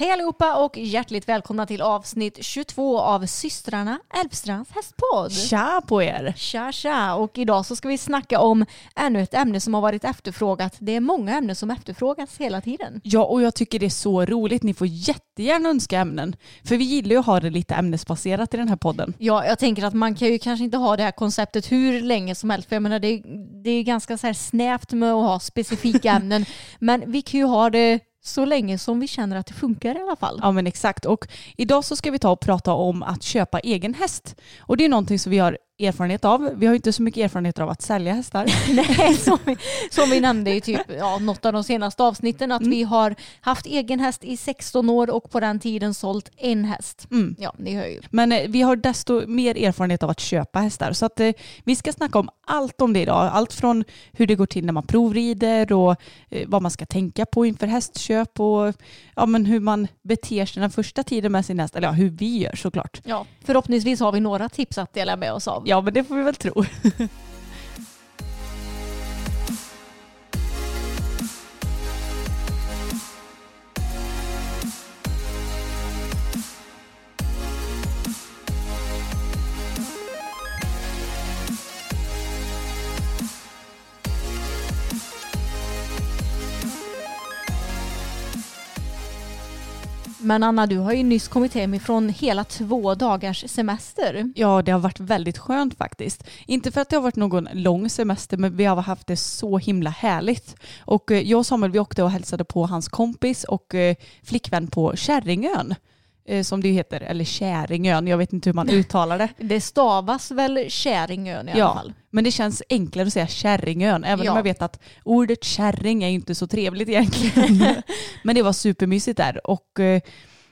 Hej allihopa och hjärtligt välkomna till avsnitt 22 av systrarna Älvstrands hästpodd. Tja på er! Tja tja! Och idag så ska vi snacka om ännu ett ämne som har varit efterfrågat. Det är många ämnen som efterfrågas hela tiden. Ja, och jag tycker det är så roligt. Ni får jättegärna önska ämnen. För vi gillar ju att ha det lite ämnesbaserat i den här podden. Ja, jag tänker att man kan ju kanske inte ha det här konceptet hur länge som helst. För jag menar, det är, det är ganska så här snävt med att ha specifika ämnen. Men vi kan ju ha det så länge som vi känner att det funkar i alla fall. Ja men exakt och idag så ska vi ta och prata om att köpa egen häst. Och det är någonting som vi har erfarenhet av. Vi har ju inte så mycket erfarenhet av att sälja hästar. Nej, som vi, som vi nämnde i typ, ja, något av de senaste avsnitten att mm. vi har haft egen häst i 16 år och på den tiden sålt en häst. Mm. Ja, ni hör ju. Men eh, vi har desto mer erfarenhet av att köpa hästar så att eh, vi ska snacka om allt om det idag. Allt från hur det går till när man provrider och eh, vad man ska tänka på inför hästköp och ja, men hur man beter sig den första tiden med sin häst. Eller ja, hur vi gör såklart. Ja, förhoppningsvis har vi några tips att dela med oss av. Ja, men det får vi väl tro. Men Anna, du har ju nyss kommit hem ifrån hela två dagars semester. Ja, det har varit väldigt skönt faktiskt. Inte för att det har varit någon lång semester, men vi har haft det så himla härligt. Och eh, jag och Samuel, vi åkte och hälsade på hans kompis och eh, flickvän på Kärringön som det heter, eller Käringön, jag vet inte hur man uttalar det. Det stavas väl Käringön i alla ja, fall. Men det känns enklare att säga Kärringön, även Ja. om jag vet att ordet kärring är inte så trevligt egentligen. men det var supermysigt där och eh,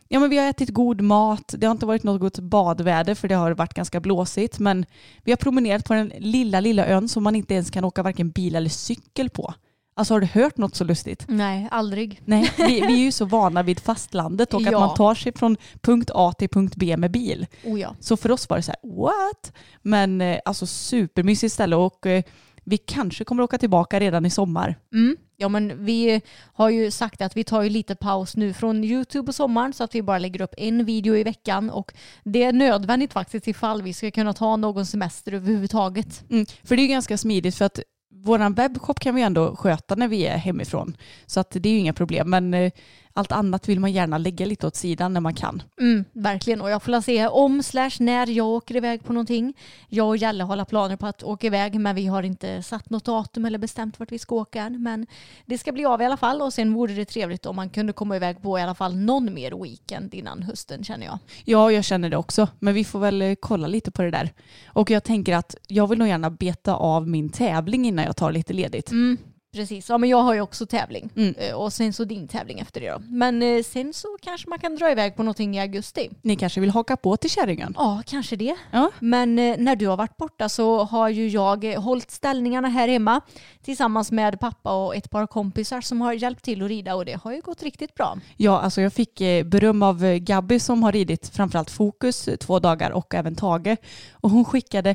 ja, men vi har ätit god mat. Det har inte varit något badväder för det har varit ganska blåsigt, men vi har promenerat på den lilla, lilla ön som man inte ens kan åka varken bil eller cykel på. Alltså har du hört något så lustigt? Nej, aldrig. Nej, vi, vi är ju så vana vid fastlandet och att Ja. man tar sig från punkt A till punkt B med bil. Oh ja. Så för oss var det så här, what? Men eh, alltså supermysigt ställe och eh, vi kanske kommer åka tillbaka redan i sommar. Mm. Ja men vi har ju sagt att vi tar ju lite paus nu från YouTube på sommaren så att vi bara lägger upp en video i veckan och det är nödvändigt faktiskt ifall vi ska kunna ta någon semester överhuvudtaget. Mm. För det är ju ganska smidigt för att vår webbshop kan vi ändå sköta när vi är hemifrån. Så att det är ju inga problem. Men eh, allt annat vill man gärna lägga lite åt sidan när man kan. Mm, verkligen och jag får se om slash när jag åker iväg på någonting. Jag och Jalle har planer på att åka iväg men vi har inte satt något datum eller bestämt vart vi ska åka än. Men det ska bli av i alla fall och sen vore det trevligt om man kunde komma iväg på i alla fall någon mer weekend innan hösten känner jag. Ja, jag känner det också. Men vi får väl eh, kolla lite på det där. Och jag tänker att jag vill nog gärna beta av min tävling innan jag tar lite ledigt. Mm, precis, ja men jag har ju också tävling. Mm. Eh, Och sen så din tävling efter det då. Men eh, sen så kanske man kan dra iväg på någonting i augusti. Ni kanske vill haka på till Kärringön? Ja, kanske det. Ja. Men eh, när du har varit borta så har ju jag hållit ställningarna här hemma tillsammans med pappa och ett par kompisar som har hjälpt till att rida och det har ju gått riktigt bra. Ja, alltså jag fick beröm av Gabby som har ridit framförallt Fokus två dagar och även Tage. Och hon skickade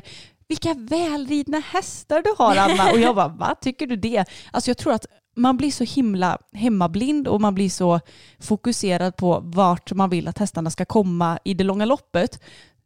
vilka välridna hästar du har Anna. Och jag bara, vad tycker du det? Alltså jag tror att man blir så himla hemmablind och man blir så fokuserad på vart man vill att hästarna ska komma i det långa loppet.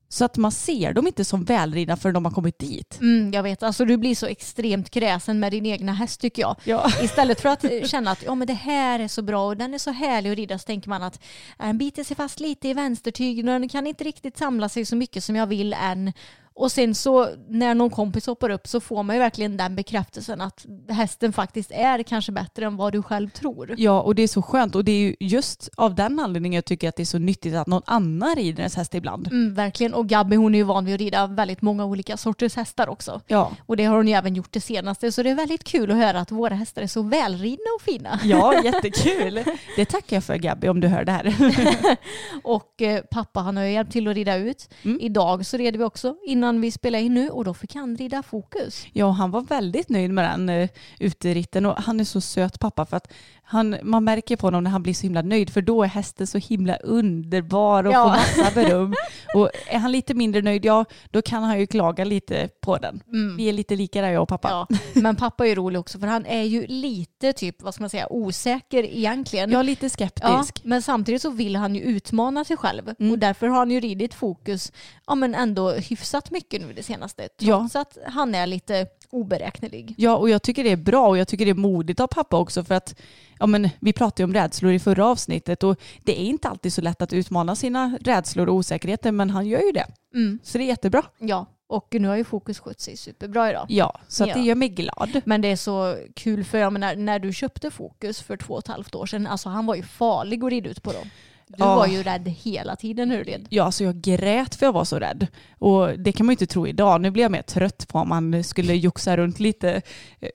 Så att man ser dem inte som välridna förrän de har kommit dit. Mm, jag vet, alltså du blir så extremt kräsen med din egna häst tycker jag. Ja. Istället för att eh, känna att ja, men det här är så bra och den är så härlig att rida så tänker man att äh, den biter sig fast lite i vänstertygen och den kan inte riktigt samla sig så mycket som jag vill än. Och sen så när någon kompis hoppar upp så får man ju verkligen den bekräftelsen att hästen faktiskt är kanske bättre än vad du själv tror. Ja, och det är så skönt. Och det är ju just av den anledningen jag tycker att det är så nyttigt att någon annan rider ens häst ibland. Mm, verkligen. Och Gabby hon är ju van vid att rida väldigt många olika sorters hästar också. Ja. Och det har hon ju även gjort det senaste. Så det är väldigt kul att höra att våra hästar är så välridna och fina. Ja, jättekul. Det tackar jag för Gabby om du hör det här. Och eh, pappa han har ju hjälpt till att rida ut. Mm. Idag så red vi också innan vi spelade in nu och då fick han rida fokus. Ja, han var väldigt nöjd med den uh, uteritten och han är så söt pappa för att han, man märker på honom när han blir så himla nöjd för då är hästen så himla underbar och Ja. får massa beröm. Och är han lite mindre nöjd, ja då kan han ju klaga lite på den. Vi är lite lika där jag och pappa. Ja, men pappa är ju rolig också för han är ju lite typ, vad ska man säga, osäker egentligen. Är lite Ja, skeptisk. men samtidigt så vill han ju utmana sig själv Mm. och därför har han ju ridit fokus ja, men ändå hyfsat mycket nu det senaste. Ja. Trots att han är lite oberäknelig. Ja, och jag tycker det är bra och jag tycker det är modigt av pappa också för att ja, men, vi pratade ju om rädslor i förra avsnittet och det är inte alltid så lätt att utmana sina rädslor och osäkerheter men han gör ju det. Mm. Så det är jättebra. Ja, och nu har ju fokus skött sig superbra idag. Ja, så att det Ja. gör mig glad. Men det är så kul för jag menar, när du köpte Fokus för två och ett halvt år sedan, alltså han var ju farlig att rida ut på då. Du Ja. var ju rädd hela tiden du red. Ja, alltså jag grät för jag var så rädd. Och det kan man ju inte tro idag. Nu blir jag mer trött på om man skulle joxa runt lite,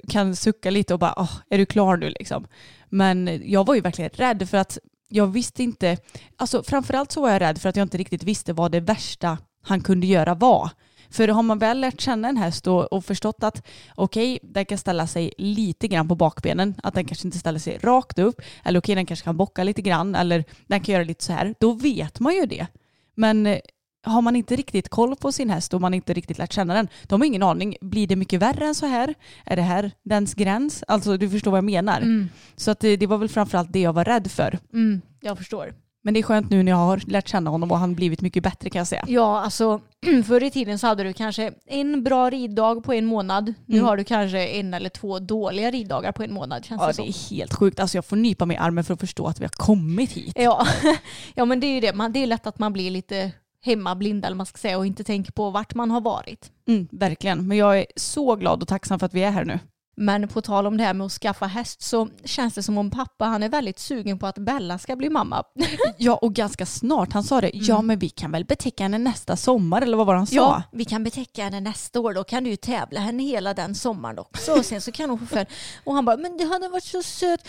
kan sucka lite och bara, "Åh, är du klar nu liksom? Men jag var ju verkligen rädd för att jag visste inte, alltså framförallt så var jag rädd för att jag inte riktigt visste vad det värsta han kunde göra var. För har man väl lärt känna en häst och, och förstått att okej, den kan ställa sig lite grann på bakbenen, att den kanske inte ställer sig rakt upp, eller okej, den kanske kan bocka lite grann, eller den kan göra lite så här, då vet man ju det. Men eh, har man inte riktigt koll på sin häst och man inte riktigt lärt känna den, då har ingen aning. Blir det mycket värre än så här? Är det här dens gräns? Alltså du förstår vad jag menar. Så att det, det var väl framförallt det jag var rädd för. Mm, jag förstår. Men det är skönt nu när jag har lärt känna honom och han blivit mycket bättre kan jag säga. Ja, alltså förr i tiden så hade du kanske en bra riddag på en månad. Nu Mm. har du kanske en eller två dåliga riddagar på en månad känns Ja, det det är helt sjukt. Alltså jag får nypa mig i armen för att förstå att vi har kommit hit. Ja. ja, men det är ju det. Man, det är lätt att man blir lite hemmablind eller man ska säga och inte tänker på vart man har varit. Mm, verkligen. Men jag är så glad och tacksam för att vi är här nu. Men på tal om det här med att skaffa häst så känns det som om pappa han är väldigt sugen på att Bella ska bli mamma. Ja, och ganska snart. Han sa det. Ja, men vi kan väl betäcka henne nästa sommar, eller vad var det han sa? Ja, vi kan betäcka henne nästa år. Då kan du ju tävla henne hela den sommaren också. Och sen så kan hon få föl. Och han bara, men det hade varit så sött.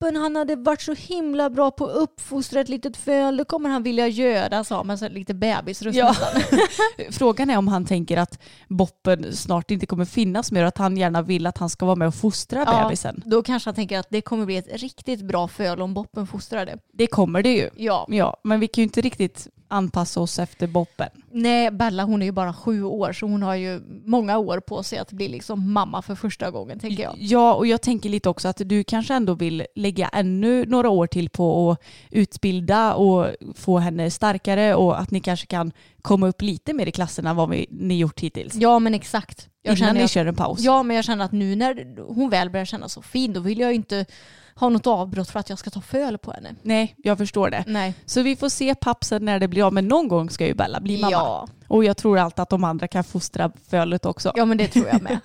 Boppen, han hade varit så himla bra på att uppfostra ett litet föl. Det kommer han vilja göra, sa med så lite bebisröst Ja. Frågan är om han tänker att Boppen snart inte kommer finnas mer och att han gärna vill att han ska vara med och fostra Ja. bebisen. Då kanske han tänker att det kommer bli ett riktigt bra föl om Boppen fostrar det. Det kommer det ju. Ja. Ja, men vi kan ju inte riktigt anpassa oss efter Boppen. Nej, Bella hon är ju bara sju år så hon har ju många år på sig att bli liksom mamma för första gången tänker jag. Ja, och jag tänker lite också att du kanske ändå vill lägga ännu några år till på att utbilda och få henne starkare och att ni kanske kan komma upp lite mer i klasserna än vad vi, ni gjort hittills. Ja men exakt. Jag Innan ni att- kör en paus. Ja, men jag känner att nu när hon väl börjar känna så fin, då vill jag ju inte ha något avbrott för att jag ska ta föl på henne. Nej, jag förstår det. Nej. Så vi får se pappsen när det blir av, men någon gång ska ju Bella bli mamma. Ja. Och jag tror alltid att de andra kan fostra fölet också. ja, men det tror jag med.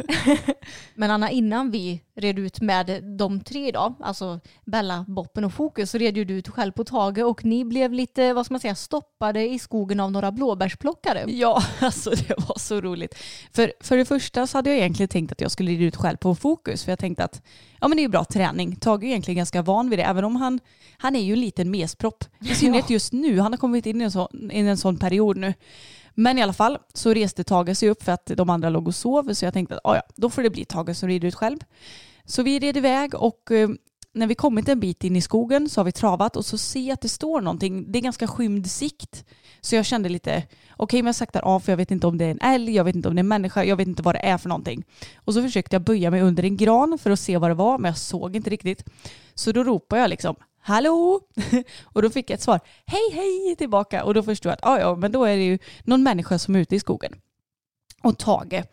men Anna, innan vi red ut med de tre idag, alltså Bella, Boppen och Fokus, så red ju du ut själv på Tage och ni blev lite, vad ska man säga, stoppade i skogen av några blåbärsplockare. Ja, alltså det var så roligt. För, för det första så hade jag egentligen tänkt att jag skulle rida ut själv på fokus. För jag tänkte att ja, men det är ju bra träning. Tage är egentligen ganska van vid det. Även om han, han är ju en liten mespropp. I synnerhet just nu. Han har kommit in i en, sån, in i en sån period nu. Men i alla fall så reste Tage sig upp för att de andra låg och sov. Så jag tänkte att ah, ja, då får det bli Tage som rider ut själv. Så vi red iväg och eh, när vi kommit en bit in i skogen så har vi travat och så ser jag att det står någonting. Det är ganska skymd sikt. Så jag kände lite, okej men jag saktar av för jag vet inte om det är en älg, jag vet inte om det är en människa, jag vet inte vad det är för någonting. Och så försökte jag böja mig under en gran för att se vad det var men jag såg inte riktigt. Så då ropade jag liksom, hallå? och då fick jag ett svar, hej hej tillbaka. Och då förstod jag att ah, ja, men då är det ju någon människa som är ute i skogen. Och Tage,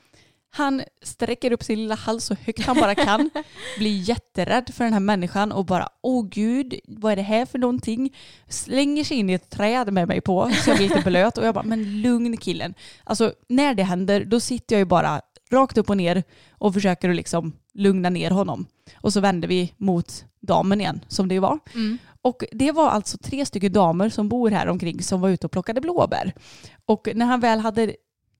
han sträcker upp sin lilla hals så högt han bara kan, blir jätterädd för den här människan och bara åh gud, vad är det här för någonting? Slänger sig in i ett träd med mig på så jag blir lite blöt och jag bara men lugn killen. Alltså när det händer då sitter jag ju bara rakt upp och ner och försöker att liksom lugna ner honom. Och så vänder vi mot damen igen som det ju var. Mm. Och det var alltså tre stycken damer som bor här omkring som var ute och plockade blåbär. Och när han väl hade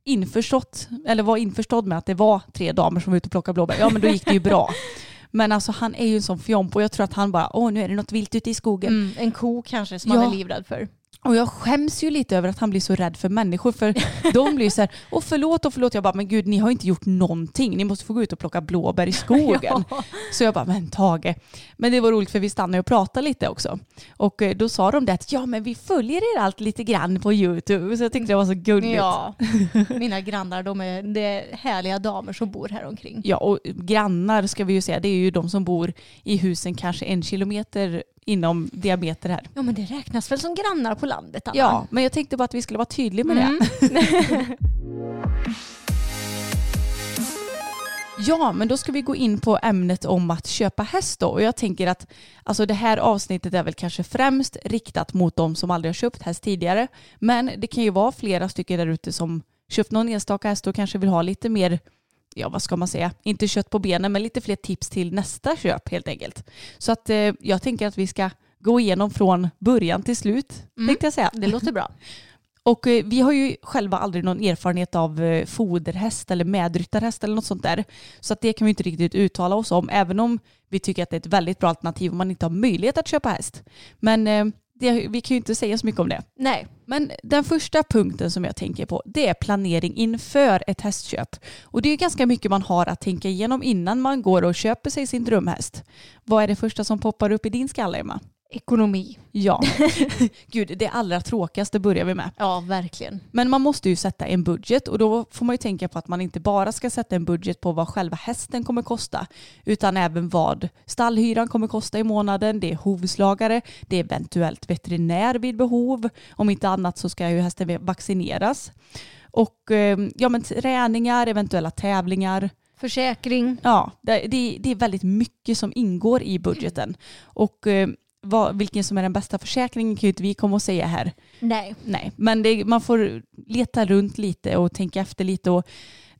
införstått, eller var införstådd med att det var tre damer som var ute och plockade blåbär, ja men då gick det ju bra. Men alltså han är ju en sån fjomp och jag tror att han bara, åh nu är det något vilt ute i skogen. Mm, en ko kanske som Ja. han är livrädd för. Och jag skäms ju lite över att han blir så rädd för människor för de blir så här, åh förlåt och förlåt. Jag bara, men gud ni har inte gjort någonting. Ni måste få gå ut och plocka blåbär i skogen. Ja. Så jag bara, men Tage. Men det var roligt för vi stannade och pratade lite också. Och eh, då sa de det att ja men vi följer er allt lite grann på YouTube. Så jag tyckte det var så gulligt. Ja, mina grannar de är, det är härliga damer som bor här omkring. Ja, och grannar ska vi ju säga, det är ju de som bor i husen kanske en kilometer inom diameter här. Ja men det räknas väl som grannar på landet Anna? Ja, men jag tänkte bara att vi skulle vara tydliga med det. Mm. Ja, men då ska vi gå in på ämnet om att köpa häst då. Och jag tänker att alltså det här avsnittet är väl kanske främst riktat mot de som aldrig har köpt häst tidigare. Men det kan ju vara flera stycken där ute som köpt någon enstaka häst och kanske vill ha lite mer, ja vad ska man säga, inte kött på benen men lite fler tips till nästa köp helt enkelt. Så att eh, jag tänker att vi ska gå igenom från början till slut, Mm. tänkte jag säga. Det låter bra. Och eh, vi har ju själva aldrig någon erfarenhet av eh, foderhäst eller medryttarhäst eller något sånt där. Så att det kan vi inte riktigt uttala oss om, även om vi tycker att det är ett väldigt bra alternativ om man inte har möjlighet att köpa häst. Men eh, det, vi kan ju inte säga så mycket om det. Nej, Men den första punkten som jag tänker på det är planering inför ett hästköp. Och det är ganska mycket man har att tänka igenom innan man går och köper sig sin drömhäst. Vad är det första som poppar upp i din skalle Emma? Ekonomi. Ja, gud det allra tråkigaste börjar vi med. Ja, verkligen. Men man måste ju sätta en budget och då får man ju tänka på att man inte bara ska sätta en budget på vad själva hästen kommer kosta utan även vad stallhyran kommer kosta i månaden, det är hovslagare, det är eventuellt veterinär vid behov, om inte annat så ska ju hästen vaccineras. Och eh, ja men träningar, eventuella tävlingar, Försäkring. Ja, det, det, det är väldigt mycket som ingår i budgeten. Och eh, vad, vilken som är den bästa försäkringen kan ju inte vi komma och säga här. Nej. Nej, men det, man får leta runt lite och tänka efter lite. Och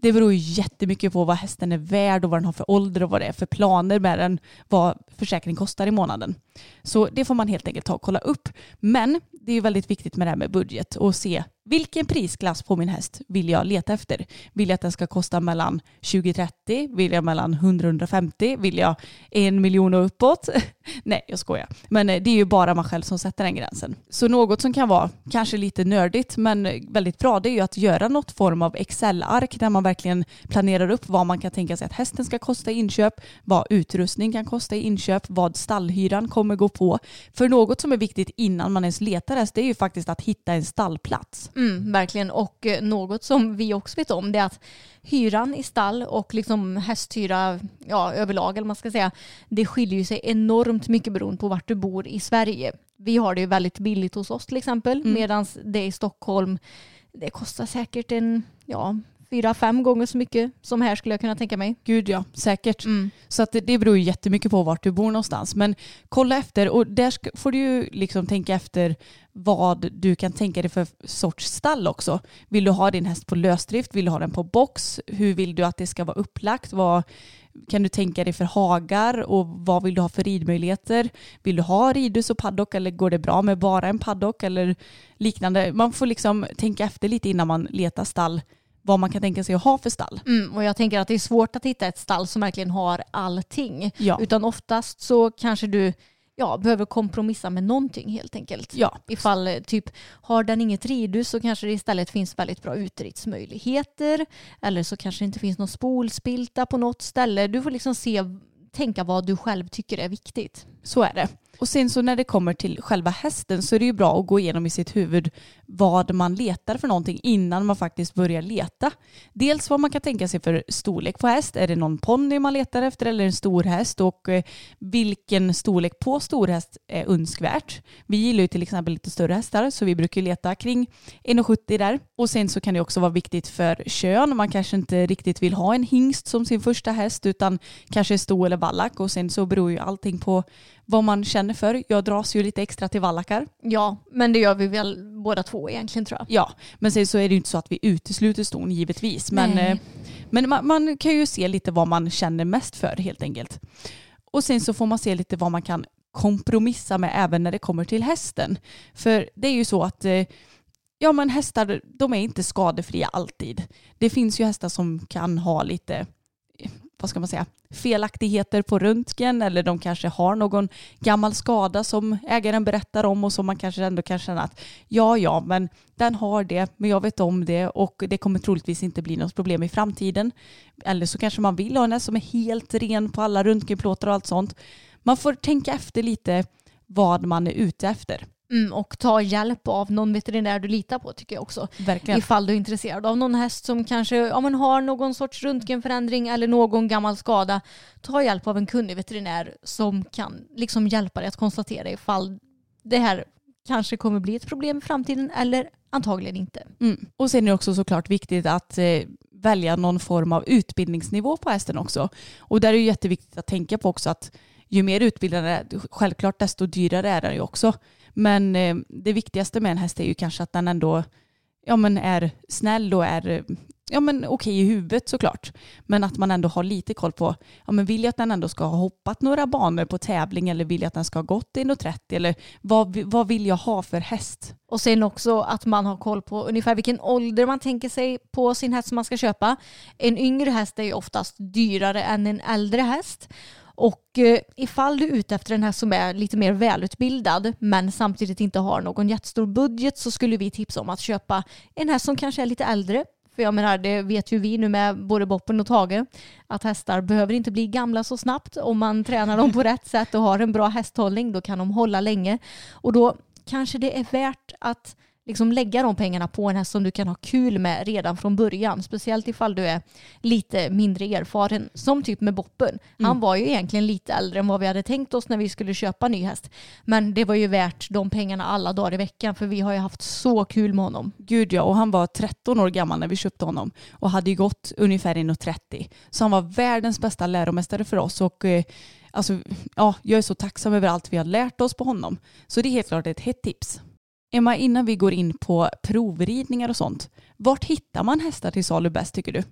det beror ju jättemycket på vad hästen är värd och vad den har för ålder och vad det är för planer med den, vad försäkring kostar i månaden. Så det får man helt enkelt ta och kolla upp. Men det är ju väldigt viktigt med det här med budget och se vilken prisklass på min häst vill jag leta efter. Vill jag att den ska kosta mellan 20-30? Vill jag mellan 100-150? Vill jag en miljon och uppåt? Nej, jag skojar. Men eh, det är ju bara man själv som sätter den gränsen. Så något som kan vara kanske lite nördigt men väldigt bra det är ju att göra något form av Excel-ark där man verkligen planerar upp vad man kan tänka sig att hästen ska kosta i inköp, vad utrustning kan kosta i inköp, vad stallhyran kommer gå på. För något som är viktigt innan man ens letar häst det är ju faktiskt att hitta en stallplats. Mm, verkligen. Och eh, något som vi också vet om det är att hyran i stall och liksom hästhyra ja, överlag, eller man ska säga, det skiljer sig enormt mycket beroende på vart du bor i Sverige. Vi har det ju väldigt billigt hos oss till exempel, Mm. medan det i Stockholm, det kostar säkert en, ja, fyra, fem gånger så mycket som här skulle jag kunna tänka mig. Gud ja, säkert. Mm. Så att det, det beror ju jättemycket på vart du bor någonstans. Men kolla efter och där ska, får du ju liksom tänka efter vad du kan tänka dig för sorts stall också. Vill du ha din häst på lösdrift? Vill du ha den på box? Hur vill du att det ska vara upplagt? Vad kan du tänka dig för hagar och vad vill du ha för ridmöjligheter? Vill du ha ridhus och paddock eller går det bra med bara en paddock eller liknande? Man får liksom tänka efter lite innan man letar stall vad man kan tänka sig att ha för stall. Mm, och jag tänker att det är svårt att hitta ett stall som verkligen har allting. Ja. Utan oftast så kanske du ja, behöver kompromissa med någonting helt enkelt. Ja, Ifall eh, typ har den inget ridhus så kanske det istället finns väldigt bra utridsmöjligheter. Eller så kanske det inte finns någon spolspilta på något ställe. Du får liksom se, tänka vad du själv tycker är viktigt. Så är det. Och sen så när det kommer till själva hästen så är det ju bra att gå igenom i sitt huvud vad man letar för någonting innan man faktiskt börjar leta. Dels vad man kan tänka sig för storlek på häst. Är det någon ponny man letar efter eller en stor häst? Och eh, vilken storlek på stor häst är önskvärt? Vi gillar ju till exempel lite större hästar så vi brukar leta kring 1,70 där. Och sen så kan det också vara viktigt för kön. Man kanske inte riktigt vill ha en hingst som sin första häst utan kanske sto eller vallack och sen så beror ju allting på vad man känner för. Jag dras ju lite extra till vallackar. Ja, men det gör vi väl båda två egentligen tror jag. Ja, men sen så är det ju inte så att vi utesluter ston givetvis. Men, Nej. eh, men man, man kan ju se lite vad man känner mest för helt enkelt. Och sen så får man se lite vad man kan kompromissa med även när det kommer till hästen. För det är ju så att eh, ja men hästar de är inte skadefria alltid. Det finns ju hästar som kan ha lite vad ska man säga, felaktigheter på röntgen eller de kanske har någon gammal skada som ägaren berättar om och som man kanske ändå kan känna att ja, ja, men den har det, men jag vet om det och det kommer troligtvis inte bli något problem i framtiden. Eller så kanske man vill ha en som är helt ren på alla röntgenplåtar och allt sånt. Man får tänka efter lite vad man är ute efter. Mm, och ta hjälp av någon veterinär du litar på tycker jag också. Verkligen. Ifall du är intresserad av någon häst som kanske ja, men har någon sorts röntgenförändring eller någon gammal skada. Ta hjälp av en kunnig veterinär som kan liksom hjälpa dig att konstatera ifall det här kanske kommer bli ett problem i framtiden eller antagligen inte. Mm. Och sen är det också såklart viktigt att eh, välja någon form av utbildningsnivå på hästen också. Och där är det jätteviktigt att tänka på också att ju mer utbildad den är, självklart desto dyrare är den ju också. Men eh, det viktigaste med en häst är ju kanske att den ändå ja, men är snäll och är ja, men okej i huvudet såklart. Men att man ändå har lite koll på, ja, men vill jag att den ändå ska ha hoppat några banor på tävling eller vill jag att den ska ha gått 1,30 eller vad, vad vill jag ha för häst? Och sen också att man har koll på ungefär vilken ålder man tänker sig på sin häst som man ska köpa. En yngre häst är ju oftast dyrare än en äldre häst. Och eh, ifall du är ute efter en häst som är lite mer välutbildad men samtidigt inte har någon jättestor budget så skulle vi tipsa om att köpa en häst som kanske är lite äldre. För jag menar, det vet ju vi nu med både Boppen och Tage, att hästar behöver inte bli gamla så snabbt. Om man tränar dem på rätt sätt och har en bra hästhållning, då kan de hålla länge. Och då kanske det är värt att liksom lägga de pengarna på en häst som du kan ha kul med redan från början. Speciellt ifall du är lite mindre erfaren. Som typ med Boppen. Han var ju egentligen lite äldre än vad vi hade tänkt oss när vi skulle köpa ny häst. Men det var ju värt de pengarna alla dagar i veckan för vi har ju haft så kul med honom. Gud ja, och han var 13 år gammal när vi köpte honom och hade ju gått ungefär 1,30. Så han var världens bästa läromästare för oss och eh, alltså, ja, jag är så tacksam över allt vi har lärt oss på honom. Så det är helt klart ett hett tips. Emma, innan vi går in på provridningar och sånt, vart hittar man hästar till salu bäst tycker du?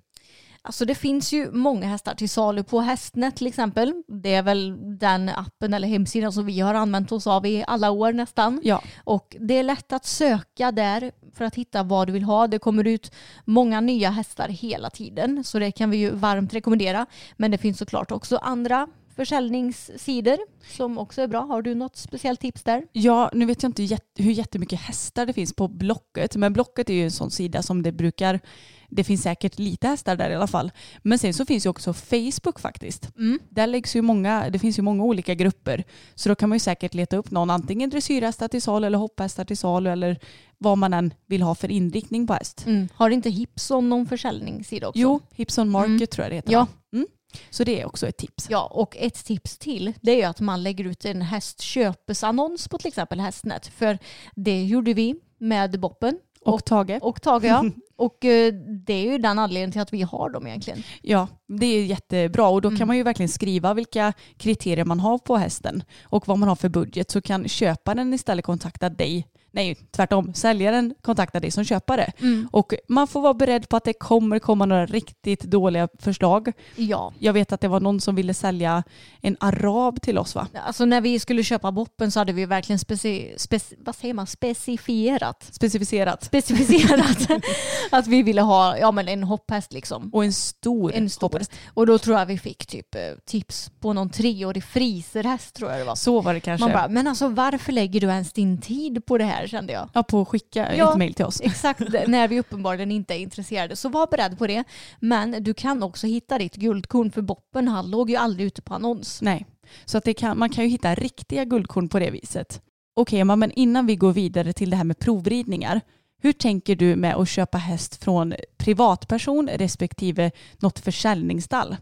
Alltså det finns ju många hästar till salu på Hästnet till exempel. Det är väl den appen eller hemsidan som vi har använt oss av i alla år nästan. Ja, Och det är lätt att söka där för att hitta vad du vill ha. Det kommer ut många nya hästar hela tiden så det kan vi ju varmt rekommendera. Men det finns såklart också andra försäljningssidor som också är bra. Har du något speciellt tips där? Ja, nu vet jag inte hur jättemycket hästar det finns på Blocket, men Blocket är ju en sån sida som det brukar, det finns säkert lite hästar där i alla fall. Men sen så finns ju också Facebook faktiskt. Där läggs ju många, det finns ju många olika grupper. Så då kan man ju säkert leta upp någon, antingen dressyrhästar till salu eller hopphästar till salu eller vad man än vill ha för inriktning på häst. Mm. Har inte Hipson någon försäljningssida också? Jo, Hipson Market Mm. tror jag det heter. Ja. Mm. Så det är också ett tips. Ja, och ett tips till det är att man lägger ut en hästköpesannons på till exempel Hästnet. För det gjorde vi med Boppen Och Tage. och Tage. Ja. och eh, det är ju den anledningen till att vi har dem egentligen. Ja, det är jättebra och då Mm. kan man ju verkligen skriva vilka kriterier man har på hästen och vad man har för budget så kan köparen istället kontakta dig. Nej, tvärtom. Säljaren kontaktar dig som köpare. Mm. Och man får vara beredd på att det kommer komma några riktigt dåliga förslag. Ja, Jag vet att det var någon som ville sälja en arab till oss va? alltså när vi skulle köpa Boppen så hade vi verkligen speci spec vad säger man? specifierat. Specificerat. Specificerat att vi ville ha ja, men en hopphäst liksom. Och en stor, En stor. hopphäst. Och då tror jag vi fick typ eh, tips på någon treårig friserhäst tror jag det var. Så var det kanske. Man bara, men alltså varför lägger du ens din tid på det här kände jag. ja, på att skicka Ja. ett mejl till oss. Exakt när vi uppenbarligen inte är intresserade. Så var beredd på det. Men du kan också hitta ditt guldkorn för Boppen han låg ju aldrig ute på annons. Nej. Så att kan, man kan ju hitta riktiga guldkorn på det viset. Okej Emma, men innan vi går vidare till det här med provridningar. Hur tänker du med att köpa häst från privatperson respektive något försäljningsstall?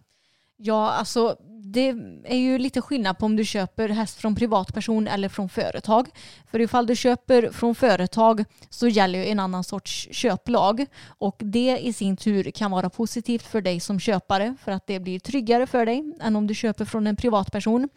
Ja, alltså det är ju lite skillnad på om du köper häst från privatperson eller från företag. För ifall du köper från företag så gäller ju en annan sorts köplag och det i sin tur kan vara positivt för dig som köpare för att det blir tryggare för dig än om du köper från en privatperson.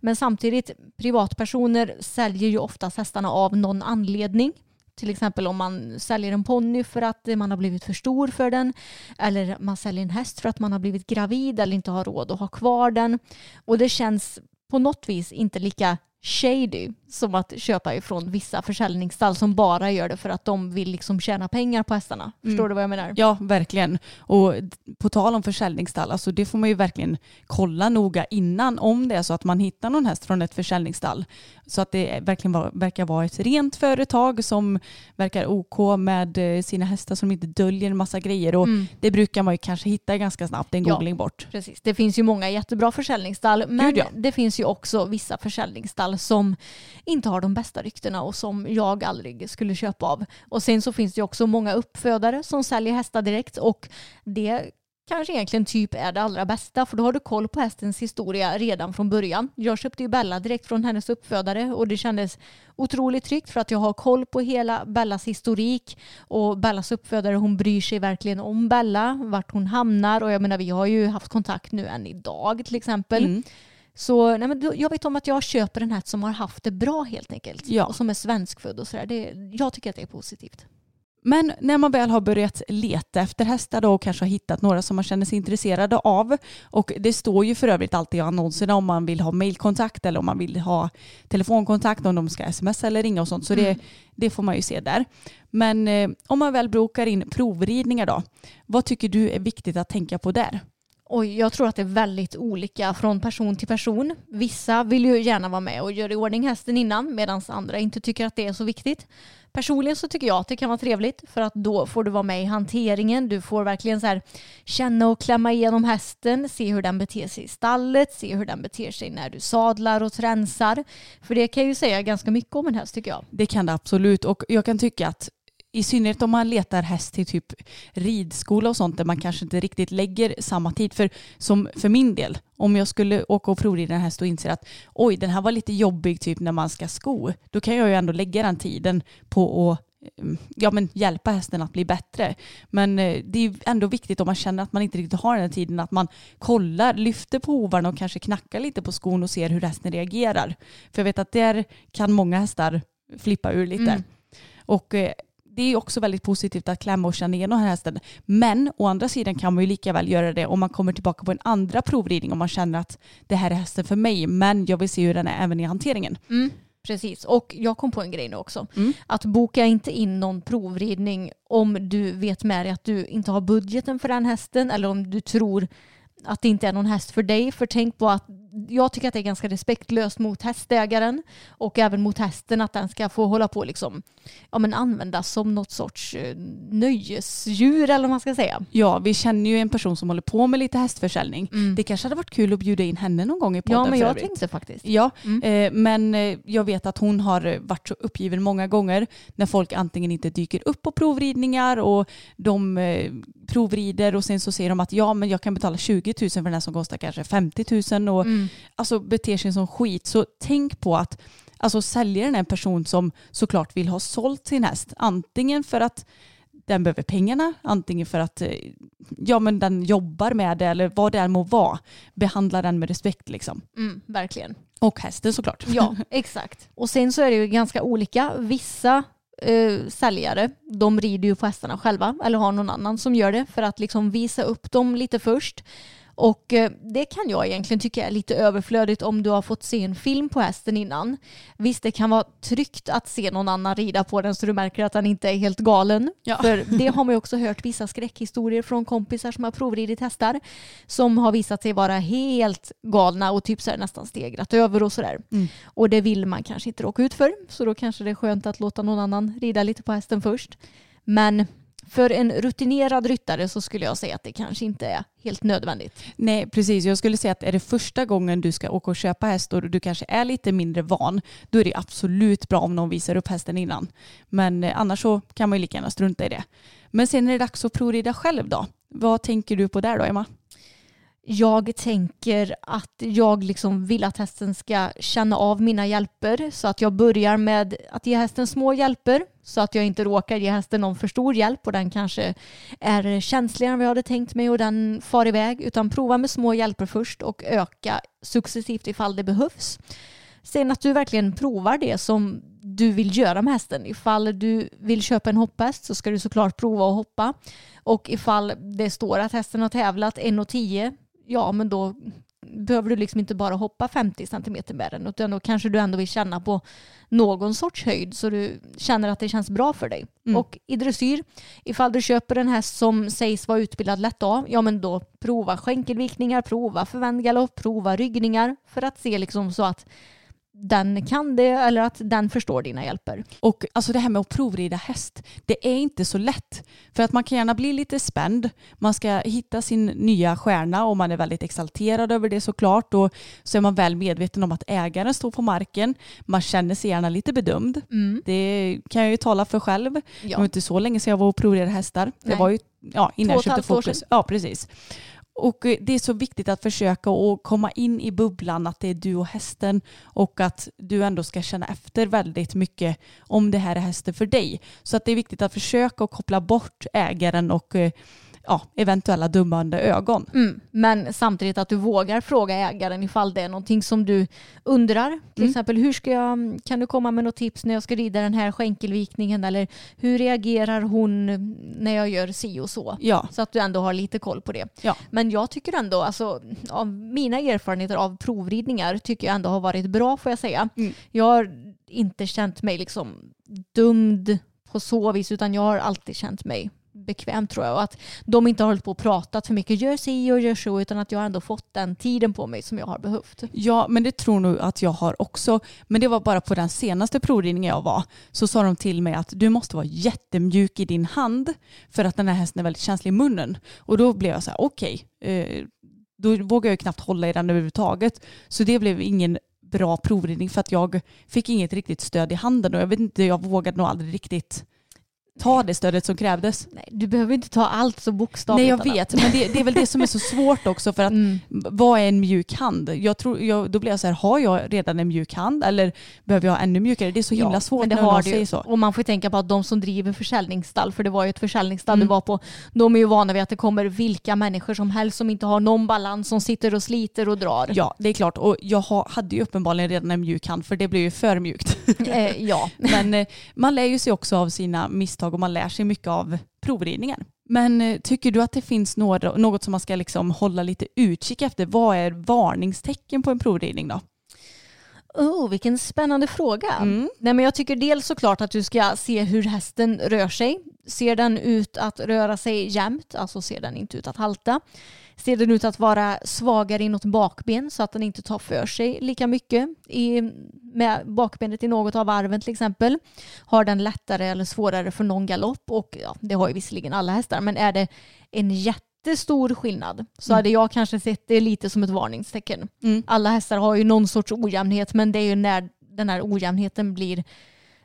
Men samtidigt, privatpersoner säljer ju oftast hästarna av någon anledning. Till exempel om man säljer en ponny för att man har blivit för stor för den. Eller man säljer en häst för att man har blivit gravid eller inte har råd att ha kvar den. Och det känns på något vis inte lika shady som att köpa ifrån vissa försäljningsstall som bara gör det för att de vill liksom tjäna pengar på hästarna. Förstår Mm. du vad jag menar? Ja, verkligen. Och på tal om försäljningsstall, alltså det får man ju verkligen kolla noga innan om det är så att man hittar någon häst från ett försäljningsstall. Så att det verkligen var, verkar vara ett rent företag som verkar OK med eh, sina hästar som inte döljer en massa grejer. Och Mm. det brukar man ju kanske hitta ganska snabbt, en Ja. googling bort. Precis. Det finns ju många jättebra försäljningsstall men Gud, ja. det finns ju också vissa försäljningsstall som inte har de bästa ryktena och som jag aldrig skulle köpa av. Och sen så finns det ju också många uppfödare som säljer hästar direkt och det kanske egentligen typ är det allra bästa för då har du koll på hästens historia redan från början. Jag köpte ju Bella direkt från hennes uppfödare och det kändes otroligt tryggt för att jag har koll på hela Bellas historik och Bellas uppfödare hon bryr sig verkligen om Bella, vart hon hamnar och jag menar vi har ju haft kontakt nu än idag till exempel. Mm. Så nej, men då- jag vet om att jag köper en häst som har haft det bra helt enkelt. Ja. Och som är svenskfödd och sådär. Det, jag tycker att det är positivt. Men när man väl har börjat leta efter hästar då och kanske har hittat några som man känner sig intresserade av och det står ju för övrigt alltid i annonserna om man vill ha mailkontakt eller om man vill ha telefonkontakt om de ska sms eller ringa och sånt så Mm. det, det får man ju se där. Men eh, om man väl bokar in provridningar då, vad tycker du är viktigt att tänka på där? Och jag tror att det är väldigt olika från person till person. Vissa vill ju gärna vara med och göra i ordning hästen innan medan andra inte tycker att det är så viktigt. Personligen så tycker jag att det kan vara trevligt för att då får du vara med i hanteringen. Du får verkligen så här känna och klämma igenom hästen, se hur den beter sig i stallet, se hur den beter sig när du sadlar och tränsar. För det kan ju säga ganska mycket om en häst tycker jag. Det kan det absolut och jag kan tycka att i synnerhet om man letar häst till typ ridskola och sånt där man kanske inte riktigt lägger samma tid. För som för min del, om jag skulle åka och provrida en häst och inser att oj den här var lite jobbig typ när man ska sko, då kan jag ju ändå lägga den tiden på att mm, ja, men hjälpa hästen att bli bättre. Men eh, det är ändå viktigt om man känner att man inte riktigt har den här tiden att man kollar, lyfter på hovarna och kanske knackar lite på skon och ser hur hästen reagerar. För jag vet att där kan många hästar flippa ur lite. Mm. Och eh, det är också väldigt positivt att klämma och känna igenom den här hästen. Men å andra sidan kan man ju lika väl göra det om man kommer tillbaka på en andra provridning om man känner att det här är hästen för mig men jag vill se hur den är även i hanteringen. Mm, precis, och jag kom på en grej nu också. Mm. Att boka inte in någon provridning om du vet med dig att du inte har budgeten för den hästen eller om du tror att det inte är någon häst för dig. För tänk på att jag tycker att det är ganska respektlöst mot hästägaren och även mot hästen att den ska få hålla på liksom, ja, men användas som något sorts eh, nöjesdjur eller vad man ska säga. Ja, vi känner ju en person som håller på med lite hästförsäljning. Mm. Det kanske hade varit kul att bjuda in henne någon gång i podden Ja, men jag övrigt. tänkte faktiskt. Ja, Mm. eh, men eh, jag vet att hon har varit så uppgiven många gånger när folk antingen inte dyker upp på provridningar och de provrider och sen så säger de att ja men jag kan betala 20 000 för den här som kostar kanske 50 000 och Mm. Alltså beter sig som skit. Så tänk på att alltså, säljaren är en person som såklart vill ha sålt sin häst. Antingen för att den behöver pengarna, antingen för att eh, ja, men den jobbar med det eller vad det än må vara. Behandla den med respekt liksom. Mm, verkligen. Och hästen såklart. Ja, exakt. Och sen så är det ju ganska olika. Vissa eh, säljare, de rider ju på hästarna själva eller har någon annan som gör det för att liksom visa upp dem lite först. Och eh, det kan jag egentligen tycka är lite överflödigt om du har fått se en film på hästen innan. Visst, det kan vara tryggt att se någon annan rida på den så du märker att den inte är helt galen. Ja. För det har man ju också hört vissa skräckhistorier från kompisar som har provridit hästar som har visat sig vara helt galna och typ så här nästan stegrat över och sådär. Mm. Och det vill man kanske inte råka ut för. Så då kanske det är skönt att låta någon annan rida lite på hästen först. Men för en rutinerad ryttare så skulle jag säga att det kanske inte är helt nödvändigt. Nej, precis. Jag skulle säga att är det första gången du ska åka och köpa häst och du kanske är lite mindre van, då är det absolut bra om någon visar upp hästen innan. Men eh, annars så kan man ju lika gärna strunta i det. Men sen är det dags att provrida själv då. Vad tänker du på där då, Emma? Jag tänker att jag liksom vill att hästen ska känna av mina hjälper så att jag börjar med att ge hästen små hjälper så att jag inte råkar ge hästen någon för stor hjälp och den kanske är känsligare än vad jag hade tänkt mig och den far iväg utan prova med små hjälper först och öka successivt ifall det behövs. Sen att du verkligen provar det som du vill göra med hästen. Ifall du vill köpa en hopphäst så ska du såklart prova att hoppa. Och ifall det står att hästen har tävlat 1,10 ja men då behöver du liksom inte bara hoppa 50 centimeter med den utan då kanske du ändå vill känna på någon sorts höjd så du känner att det känns bra för dig. Mm. Och i dressyr, ifall du köper en häst som sägs vara utbildad lätt av, ja men då prova skänkelvikningar, prova förvänd galopp, prova ryggningar för att se liksom så att den kan det eller att den förstår dina hjälper. Och alltså det här med att provrida häst, det är inte så lätt. För att man kan gärna bli lite spänd. Man ska hitta sin nya stjärna och man är väldigt exalterad över det såklart. Och så är man väl medveten om att ägaren står på marken. Man känner sig gärna lite bedömd. Mm. Det kan jag ju tala för själv. Ja. Det var inte så länge sedan jag var och provridde hästar. Nej. Det var ju ja, innan jag köpte fokus. Ja, precis. Och eh, det är så viktigt att försöka att komma in i bubblan att det är du och hästen och att du ändå ska känna efter väldigt mycket om det här är hästen för dig. Så att det är viktigt att försöka att koppla bort ägaren och eh, ja, eventuella dömande ögon. Mm, men samtidigt att du vågar fråga ägaren ifall det är någonting som du undrar. Till mm. exempel hur ska jag, kan du komma med något tips när jag ska rida den här skänkelvikningen eller hur reagerar hon när jag gör si och så. Ja. Så att du ändå har lite koll på det. Ja. Men jag tycker ändå, alltså, av mina erfarenheter av provridningar tycker jag ändå har varit bra får jag säga. Mm. Jag har inte känt mig liksom dömd på så vis utan jag har alltid känt mig bekvämt tror jag. Och att de inte har hållit på och pratat för mycket, gör si och gör så, utan att jag ändå fått den tiden på mig som jag har behövt. Ja, men det tror nog att jag har också. Men det var bara på den senaste provridningen jag var, så sa de till mig att du måste vara jättemjuk i din hand för att den här hästen är väldigt känslig i munnen. Och då blev jag så här, okej, okay, eh, då vågar jag knappt hålla i den överhuvudtaget. Så det blev ingen bra provridning för att jag fick inget riktigt stöd i handen och jag vet inte, jag vågade nog aldrig riktigt ta det stödet som krävdes. Nej, du behöver inte ta allt så bokstavligt. Nej, jag vet, men det, det, är väl det som är så svårt också för att mm. vad är en mjuk hand? Jag tror, jag, då blir jag så här, har jag redan en mjuk hand eller behöver jag ännu mjukare? Det är så himla ja, svårt men det när någon säger så. Och man får tänka på att de som driver försäljningsstall, för det var ju ett försäljningsstall mm. du var på, de är ju vana vid att det kommer vilka människor som helst som inte har någon balans, som sitter och sliter och drar. Ja, det är klart. Och jag hade ju uppenbarligen redan en mjuk hand, för det blev ju för mjukt. Eh, ja. men eh, man lär ju sig också av sina misstag misstag och man lär sig mycket av provridningen. Men eh, tycker du att det finns något, något som man ska liksom hålla lite utkik efter? Vad är varningstecken på en provridning då? Oh, vilken spännande fråga. Mm. Nej, men jag tycker dels såklart att du ska se hur hästen rör sig. Ser den ut att röra sig jämnt, alltså ser den inte ut att halta? Ser den ut att vara svagare inåt bakben så att den inte tar för sig lika mycket i, med bakbenet i något av varven till exempel? Har den lättare eller svårare för någon galopp? Och ja, det har ju visserligen alla hästar, men är det en jättestor skillnad så mm. hade jag kanske sett det lite som ett varningstecken. Mm. Alla hästar har ju någon sorts ojämnhet men det är ju när den här ojämnheten blir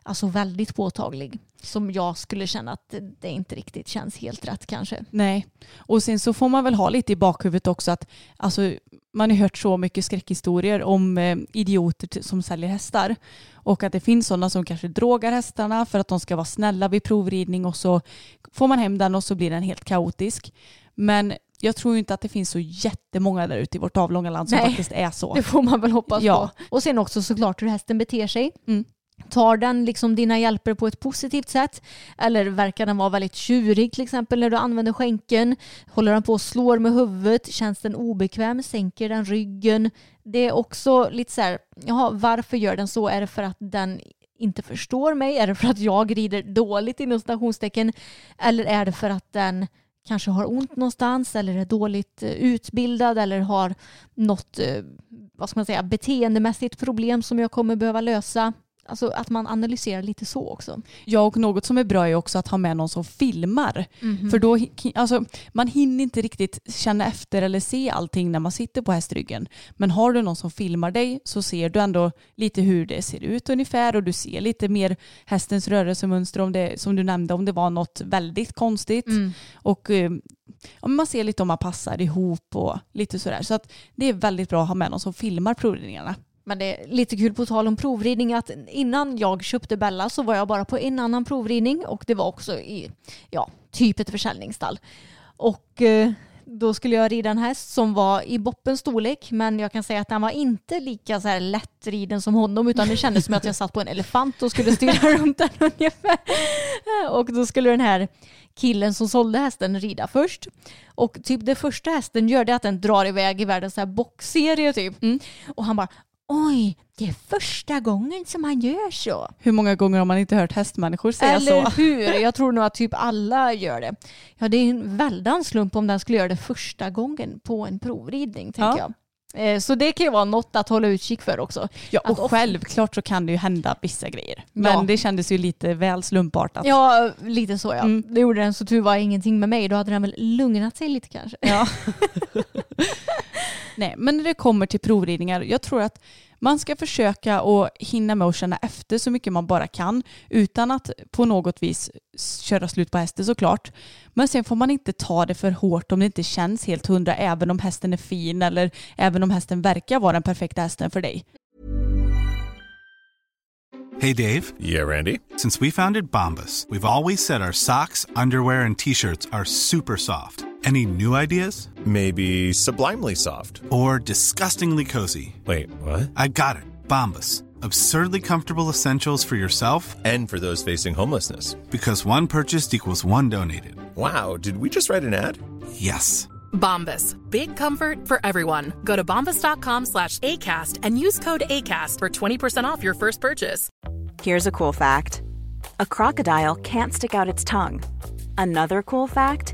alltså väldigt påtaglig som jag skulle känna att det inte riktigt känns helt rätt kanske. Nej, och sen så får man väl ha lite i bakhuvudet också att alltså, man har hört så mycket skräckhistorier om eh, idioter som säljer hästar och att det finns sådana som kanske drogar hästarna för att de ska vara snälla vid provridning och så får man hem den och så blir den helt kaotisk. Men jag tror inte att det finns så jättemånga där ute i vårt avlånga land som Nej, faktiskt är så. Det får man väl hoppas ja. på. Och sen också såklart hur hästen beter sig. Mm. Tar den liksom dina hjälper på ett positivt sätt? Eller verkar den vara väldigt tjurig till exempel när du använder skänken? Håller den på och slår med huvudet? Känns den obekväm? Sänker den ryggen? Det är också lite så här, jaha, varför gör den så? Är det för att den inte förstår mig? Är det för att jag rider dåligt inom stationstecken? Eller är det för att den kanske har ont någonstans eller är dåligt eh, utbildad eller har något eh, vad ska man säga, beteendemässigt problem som jag kommer behöva lösa? Alltså, att man analyserar lite så också. Ja, och något som är bra är också att ha med någon som filmar. Mhm. För då, alltså, man hinner inte riktigt känna efter eller se allting när man sitter på hästryggen. Men har du någon som filmar dig så ser du ändå lite hur det ser ut ungefär och du ser lite mer hästens rörelsemönster om det, som du nämnde, om det var något väldigt konstigt. Mm. Och eh, ja, man ser lite om man passar ihop och lite sådär. Så att det är väldigt bra att ha med någon som filmar provridningarna. Men det är lite kul på tal om provridning att innan jag köpte Bella så var jag bara på en annan provridning och det var också i ja, typ ett försäljningsstall. Och eh, då skulle jag rida en häst som var i boppens storlek men jag kan säga att den var inte lika så här lättriden som honom utan det kändes som att jag satt på en elefant och skulle styra runt den ungefär. Och då skulle den här killen som sålde hästen rida först. Och typ det första hästen gör det att den drar iväg i världens så här boxserie typ. Och han bara oj, det är första gången som han gör så. Hur många gånger har man inte hört hästmänniskor säga Eller så? hur? Jag tror nog att typ alla gör det. Ja, det är en väldans slump om den skulle göra det första gången på en provridning, tänker Ja. jag. Eh, Så det kan ju vara något att hålla utkik för också. Ja, Att och ofta- självklart så kan det ju hända vissa grejer. Men Ja. det kändes ju lite väl slumpartat. Ja, lite så ja. Mm. Det gjorde den så tur var ingenting med mig. Då hade den väl lugnat sig lite kanske. Ja. Nej, men när det kommer till provridningar, jag tror att man ska försöka att hinna med att känna efter så mycket man bara kan utan att på något vis köra slut på hästen såklart. Men sen får man inte ta det för hårt om det inte känns helt hundra även om hästen är fin eller även om hästen verkar vara den perfekta hästen för dig. Hey Dave, Yeah, Randy. since we founded Bombus, we've always said our socks, underwear, and t shirts are super soft. Any new ideas? Maybe sublimely soft. Or disgustingly cozy? Wait, what? I got it. Bombas. Absurdly comfortable essentials for yourself And for those facing homelessness. because one purchased equals one donated. Wow, did we just write an ad? Yes. Bombas. Big comfort for everyone. Go to bombas.com slash ACAST and use code ACAST for 20% off your first purchase. Here's a cool fact a crocodile can't stick out its tongue. Another cool fact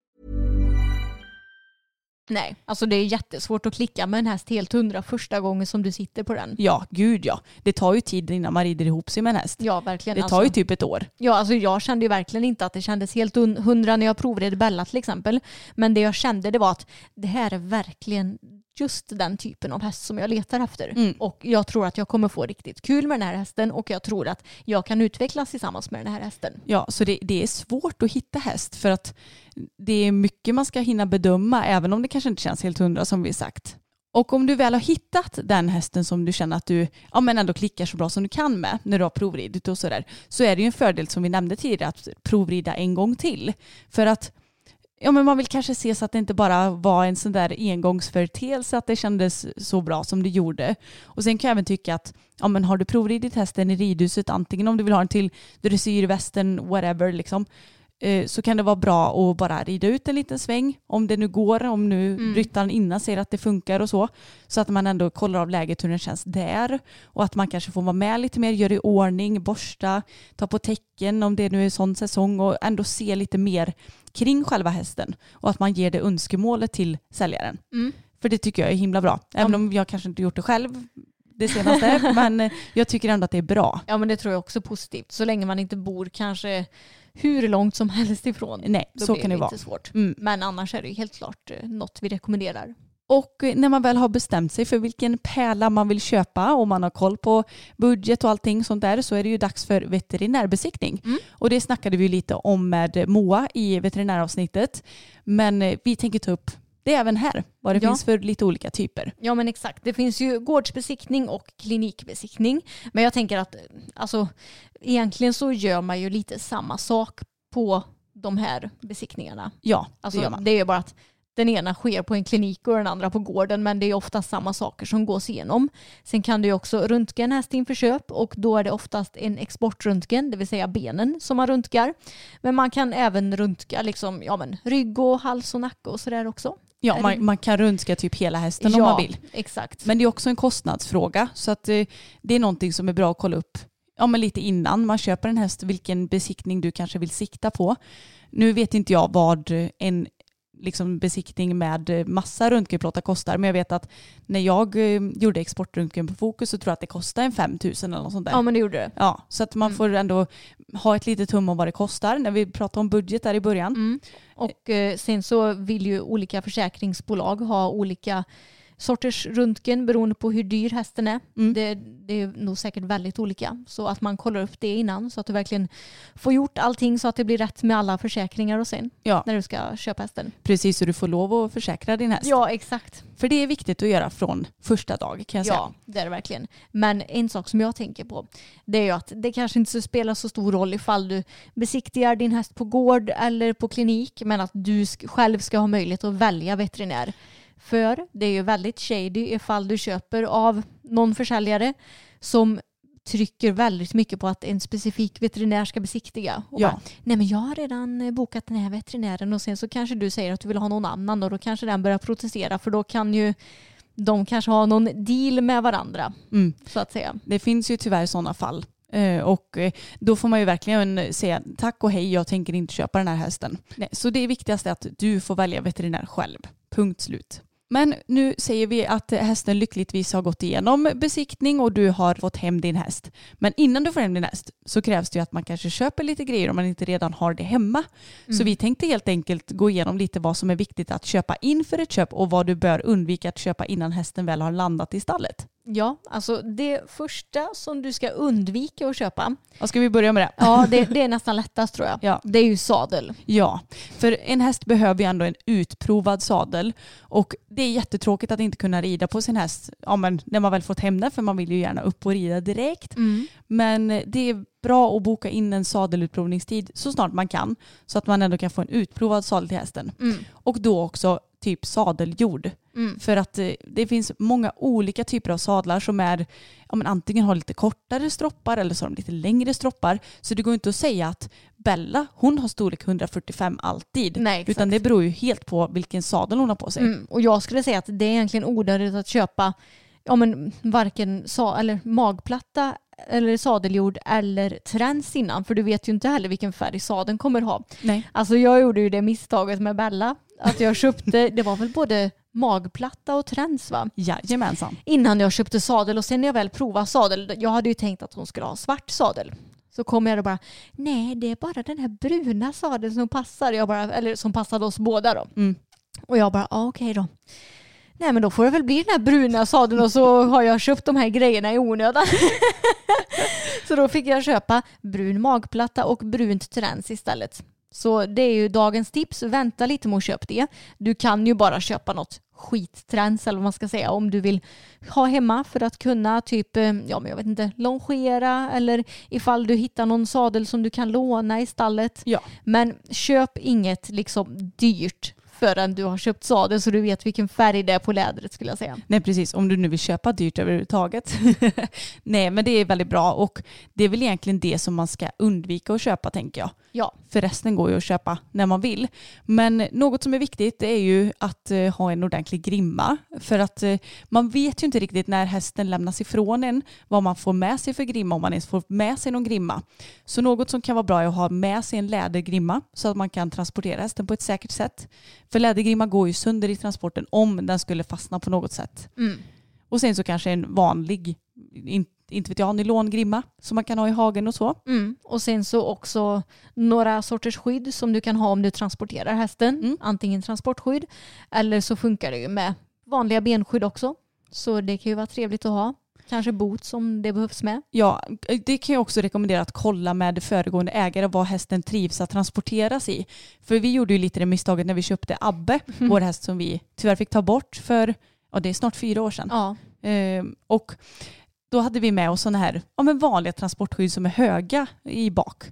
Nej, alltså det är jättesvårt att klicka med en häst helt hundra första gången som du sitter på den. Ja, gud ja. Det tar ju tid innan man rider ihop sig med en häst. Ja, verkligen. Det tar alltså. ju typ ett år. Ja, alltså jag kände ju verkligen inte att det kändes helt un- hundra när jag provred Bella till exempel. Men det jag kände det var att det här är verkligen just den typen av häst som jag letar efter. Mm. Och jag tror att jag kommer få riktigt kul med den här hästen och jag tror att jag kan utvecklas tillsammans med den här hästen. Ja, så det, det är svårt att hitta häst för att det är mycket man ska hinna bedöma även om det kanske inte känns helt hundra som vi sagt. Och om du väl har hittat den hästen som du känner att du ja, men ändå klickar så bra som du kan med när du har provridit och sådär så är det ju en fördel som vi nämnde tidigare att provrida en gång till. För att ja, men man vill kanske se så att det inte bara var en sån där engångsföreteelse att det kändes så bra som det gjorde. Och sen kan jag även tycka att ja, men har du provridit hästen i ridhuset, antingen om du vill ha den till dressyr, västern, whatever, liksom, så kan det vara bra att bara rida ut en liten sväng om det nu går, om nu ryttaren innan ser att det funkar och så. Så att man ändå kollar av läget hur den känns där och att man kanske får vara med lite mer, göra i ordning, borsta, ta på tecken om det nu är sån säsong och ändå se lite mer kring själva hästen och att man ger det önskemålet till säljaren. För det tycker jag är himla bra. Även om jag kanske inte gjort det själv det senaste, men eh, jag tycker ändå att det är bra. Ja men det tror jag också är positivt. Så länge man inte bor kanske hur långt som helst ifrån. Nej, Då så kan det vara. svårt. Mm. Men annars är det ju helt klart eh, något vi rekommenderar. Och eh, när man väl har bestämt sig för vilken pärla man vill köpa och man har koll på budget och allting sånt där så är det ju dags för veterinärbesiktning. Och det snackade vi lite om med Moa i veterinäravsnittet. Men eh, vi tänker ta upp det även här, vad det Ja. finns för lite olika typer. Ja men exakt. Det finns ju gårdsbesiktning och klinikbesiktning. Men jag tänker att alltså, egentligen så gör man ju lite samma sak på de här besiktningarna. Ja, Alltså, det gör man. det är bara att den ena sker på en klinik och den andra på gården men det är ofta samma saker som gås igenom. Sen kan du också röntga en häst inför köp och då är det oftast en exportröntgen, det vill säga benen som man röntgar. Men man kan även röntga liksom, ja, men, rygg och hals och nacke och sådär också. Ja, man, man kan röntga typ hela hästen ja, om man vill. exakt. Men det är också en kostnadsfråga så att eh, det är någonting som är bra att kolla upp ja, men lite innan man köper en häst vilken besiktning du kanske vill sikta på. Nu vet inte jag vad en liksom, besiktning med massa röntgenplåtar kostar men jag vet att när jag eh, gjorde exportröntgen på Fokus så tror jag att det kostade en 5 000 eller något sånt där. Ja men det gjorde det. Ja, så att man Mm. får ändå ha ett litet hum om vad det kostar när vi pratade om budget där i början. Mm. Och eh, sen så vill ju olika försäkringsbolag ha olika sorters röntgen beroende på hur dyr hästen är. Mm. Det, det är nog säkert väldigt olika. Så att man kollar upp det innan så att du verkligen får gjort allting så att det blir rätt med alla försäkringar och sen Ja, när du ska köpa hästen. precis så du får lov att försäkra din häst. Ja exakt. För det är viktigt att göra från första dag kan jag säga. Ja, det är det verkligen. Men en sak som jag tänker på det är ju att det kanske inte spelar så stor roll ifall du besiktigar din häst på gård eller på klinik men att du själv ska ha möjlighet att välja veterinär. För det är ju väldigt shady ifall du köper av någon försäljare som trycker väldigt mycket på att en specifik veterinär ska besiktiga. Och Ja. bara, Nej men jag har redan eh, bokat den här veterinären och sen så kanske du säger att du vill ha någon annan och då kanske den börjar protestera för då kan ju de kanske ha någon deal med varandra Mm. så att säga. Det finns ju tyvärr sådana fall. Eh, Och eh, då får man ju verkligen säga tack och hej, jag tänker inte köpa den här hästen. Nej, så det viktigaste är att du får välja veterinär själv. Punkt slut. Men nu säger vi att hästen lyckligtvis har gått igenom besiktning och du har fått hem din häst. Men innan du får hem din häst så krävs det ju att man kanske köper lite grejer om man inte redan har det hemma. Så vi tänkte helt enkelt gå igenom lite vad som är viktigt att köpa inför ett köp och vad du bör undvika att köpa innan hästen väl har landat i stallet. Ja, alltså det första som du ska undvika att köpa, Vad ska vi börja med det? ja det, det är nästan lättast tror jag. Ja. Det är ju sadel. Ja, för en häst behöver ju ändå en utprovad sadel och det är jättetråkigt att inte kunna rida på sin häst ja, men när man väl fått hem den för man vill ju gärna upp och rida direkt. Men det är bra att boka in en sadelutprovningstid så snart man kan så att man ändå kan få en utprovad sadel till hästen. Mm. Och då också typ sadeljord. Mm. För att eh, det finns många olika typer av sadlar som är, ja, men antingen har lite kortare stroppar eller så har de lite längre stroppar. Så det går inte att säga att Bella, hon har storlek 145 alltid. Nej. Utan det beror ju helt på vilken sadel hon har på sig. Mm. Och jag skulle säga att det är egentligen onödigt att köpa ja, men varken sa eller magplatta eller sadeljord eller träns innan för du vet ju inte heller vilken färg sadeln kommer ha. Nej. Alltså jag gjorde ju det misstaget med Bella att jag köpte, det var väl både magplatta och träns va? Jajamensan. Innan jag köpte sadel och sen när jag väl provade sadel, jag hade ju tänkt att hon skulle ha svart sadel. Så kom jag och bara, nej det är bara den här bruna sadeln som passar, jag bara, eller som passade oss båda då. Mm. Och jag bara, ah, okej då. Nej men då får det väl bli den här bruna sadeln och så har jag köpt de här grejerna i onödan. så då fick jag köpa brun magplatta och brunt träns istället. Så det är ju dagens tips, vänta lite med att köpa det. Du kan ju bara köpa något skitträns eller vad man ska säga om du vill ha hemma för att kunna typ, eh, ja men jag vet inte, longera eller ifall du hittar någon sadel som du kan låna i stallet. Ja. Men köp inget liksom dyrt förrän du har köpt sadel så du vet vilken färg det är på lädret skulle jag säga. Nej precis, om du nu vill köpa dyrt överhuvudtaget. Nej men det är väldigt bra och det är väl egentligen det som man ska undvika att köpa tänker jag. Ja. För resten går ju att köpa när man vill. Men något som är viktigt är ju att eh, ha en ordentlig grimma. För att eh, man vet ju inte riktigt när hästen lämnas ifrån en vad man får med sig för grimma om man ens får med sig någon grimma. Så något som kan vara bra är att ha med sig en lädergrimma så att man kan transportera hästen på ett säkert sätt. För lädergrimma går ju sönder i transporten om den skulle fastna på något sätt. Och sen så kanske en vanlig, inte vet jag, nylongrimma som man kan ha i hagen och så. Mm. Och sen så också några sorters skydd som du kan ha om du transporterar hästen. Mm. Antingen transportskydd eller så funkar det ju med vanliga benskydd också. Så det kan ju vara trevligt att ha. Kanske boots om det behövs med. Ja, det kan jag också rekommendera att kolla med föregående ägare vad hästen trivs att transporteras i. För vi gjorde ju lite det misstaget när vi köpte Abbe, vår häst som vi tyvärr fick ta bort för, ja det är snart fyra år sedan. Ja. Ehm, och då hade vi med oss sådana här ja, men vanliga transportskydd som är höga i bak.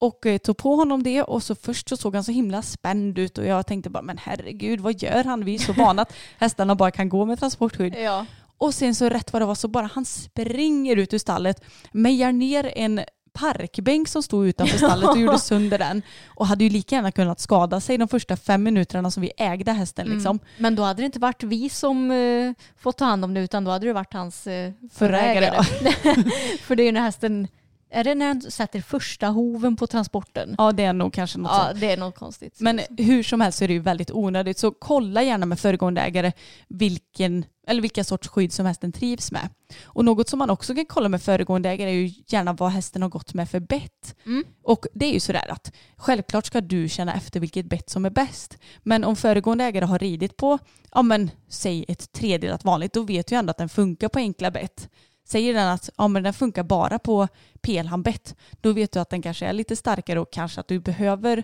Och eh, tog på honom det och så först så såg han så himla spänd ut och jag tänkte bara men herregud vad gör han? Vi är så vana att hästarna bara kan gå med transportskydd. Ja. Och sen så rätt vad det var så bara han springer ut ur stallet, mejar ner en parkbänk som stod utanför stallet och gjorde sönder den. Och hade ju lika gärna kunnat skada sig de första fem minuterna som vi ägde hästen. Liksom. Men då hade det inte varit vi som uh, fått ta hand om det utan då hade det varit hans uh, Förra ägare, För det är ju när hästen, är det när han sätter första hoven på transporten? Ja det är nog kanske något Ja, sånt. det är något konstigt. Men hur som helst så är det ju väldigt onödigt. Så kolla gärna med föregående ägare vilken, eller vilka sorts skydd som hästen trivs med. Och något som man också kan kolla med föregående ägare är ju gärna vad hästen har gått med för bett. Mm. Och det är ju sådär att självklart ska du känna efter vilket bett som är bäst. Men om föregående ägare har ridit på, ja men säg ett tredelat vanligt, då vet du ändå att den funkar på enkla bett. Säger den att ja, men den funkar bara på pelhambett, då vet du att den kanske är lite starkare och kanske att du behöver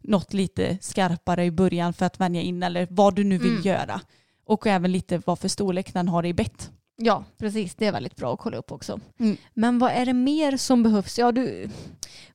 något lite skarpare i början för att vänja in eller vad du nu vill Mm. göra. Och även lite vad för storlek den har i bett. Ja, precis. Det är väldigt bra att kolla upp också. Mm. Men vad är det mer som behövs? Ja, du,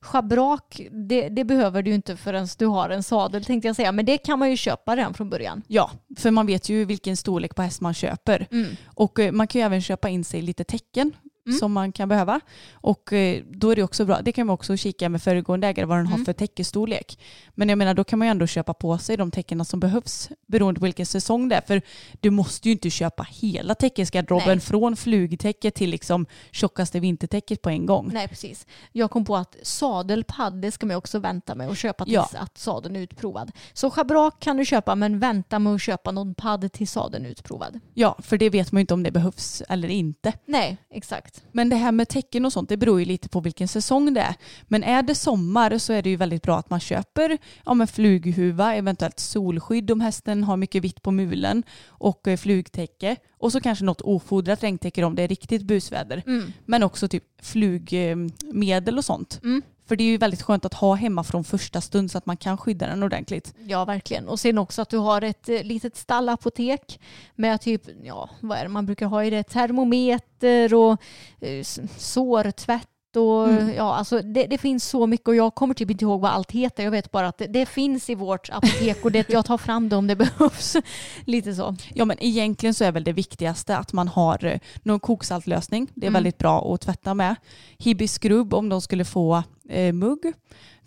schabrak, det, det behöver du inte förrän du har en sadel tänkte jag säga. Men det kan man ju köpa redan från början. Ja, för man vet ju vilken storlek på häst man köper. Mm. Och eh, man kan ju även köpa in sig lite tecken Mm. som man kan behöva. Och eh, då är det också bra, det kan man också kika med föregående ägare vad den har Mm. för täckestorlek. Men jag menar då kan man ju ändå köpa på sig de tecknen som behövs beroende på vilken säsong det är. För du måste ju inte köpa hela täckesgarderoben från flugtäcke till liksom tjockaste vintertäcket på en gång. Nej, precis. Jag kom på att sadelpadd, det ska man också vänta med att köpa tills Ja. att sadeln är utprovad. Så schabrak kan du köpa, men vänta med att köpa någon padd till sadeln är utprovad. Ja, för det vet man ju inte om det behövs eller inte. Nej, exakt. Men det här med tecken och sånt, det beror ju lite på vilken säsong det är. Men är det sommar så är det ju väldigt bra att man köper ja, flughuva, eventuellt solskydd om hästen har mycket vitt på mulen och eh, flugtäcke. Och så kanske något ofodrat regntäcke om det är riktigt busväder. Mm. Men också typ flugmedel och sånt. Mm. För det är ju väldigt skönt att ha hemma från första stund så att man kan skydda den ordentligt. Ja, verkligen. Och sen också att du har ett eh, litet stallapotek med typ, ja, vad är det man brukar ha i det? Termometer och eh, sårtvätt och Mm. ja, alltså det, det finns så mycket och jag kommer typ inte ihåg vad allt heter. Jag vet bara att det, det finns i vårt apotek och det, jag tar fram det om det behövs. Lite så. Ja men egentligen så är väl det viktigaste att man har eh, någon koksaltlösning. Det är Mm. väldigt bra att tvätta med. Hibiskrubb om de skulle få eh, mugg.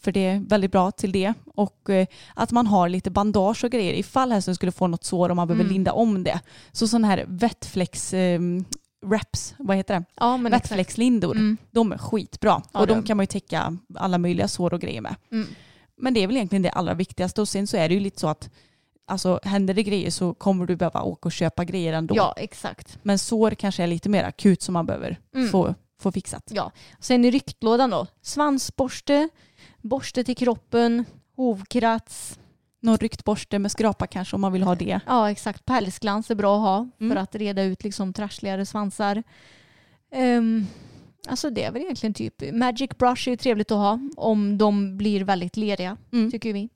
För det är väldigt bra till det. Och eh, att man har lite bandage och grejer ifall hästen skulle få något sår och man behöver Mm. linda om det. Så sån här vettflex eh, wraps, vad heter det? Ja, men exakt. Vettflexlindor. Mm. De är skitbra. Ja, och de. kan man ju täcka alla möjliga sår och grejer med. Mm. Men det är väl egentligen det allra viktigaste. Och sen så är det ju lite så att alltså, händer det grejer så kommer du behöva åka och köpa grejer ändå. Ja, exakt. Men sår kanske är lite mer akut som man behöver Mm. få, få fixat. Ja. Sen i ryktlådan då, svansborste, borste till kroppen, hovkrats. Någon ryckt borste med skrapa kanske om man vill ha det. Ja, exakt. Pälsglans är bra att ha Mm. för att reda ut liksom trassligare svansar. Um, alltså det är väl egentligen typ Magic brush är ju trevligt att ha om de blir väldigt leriga, Mm. tycker vi.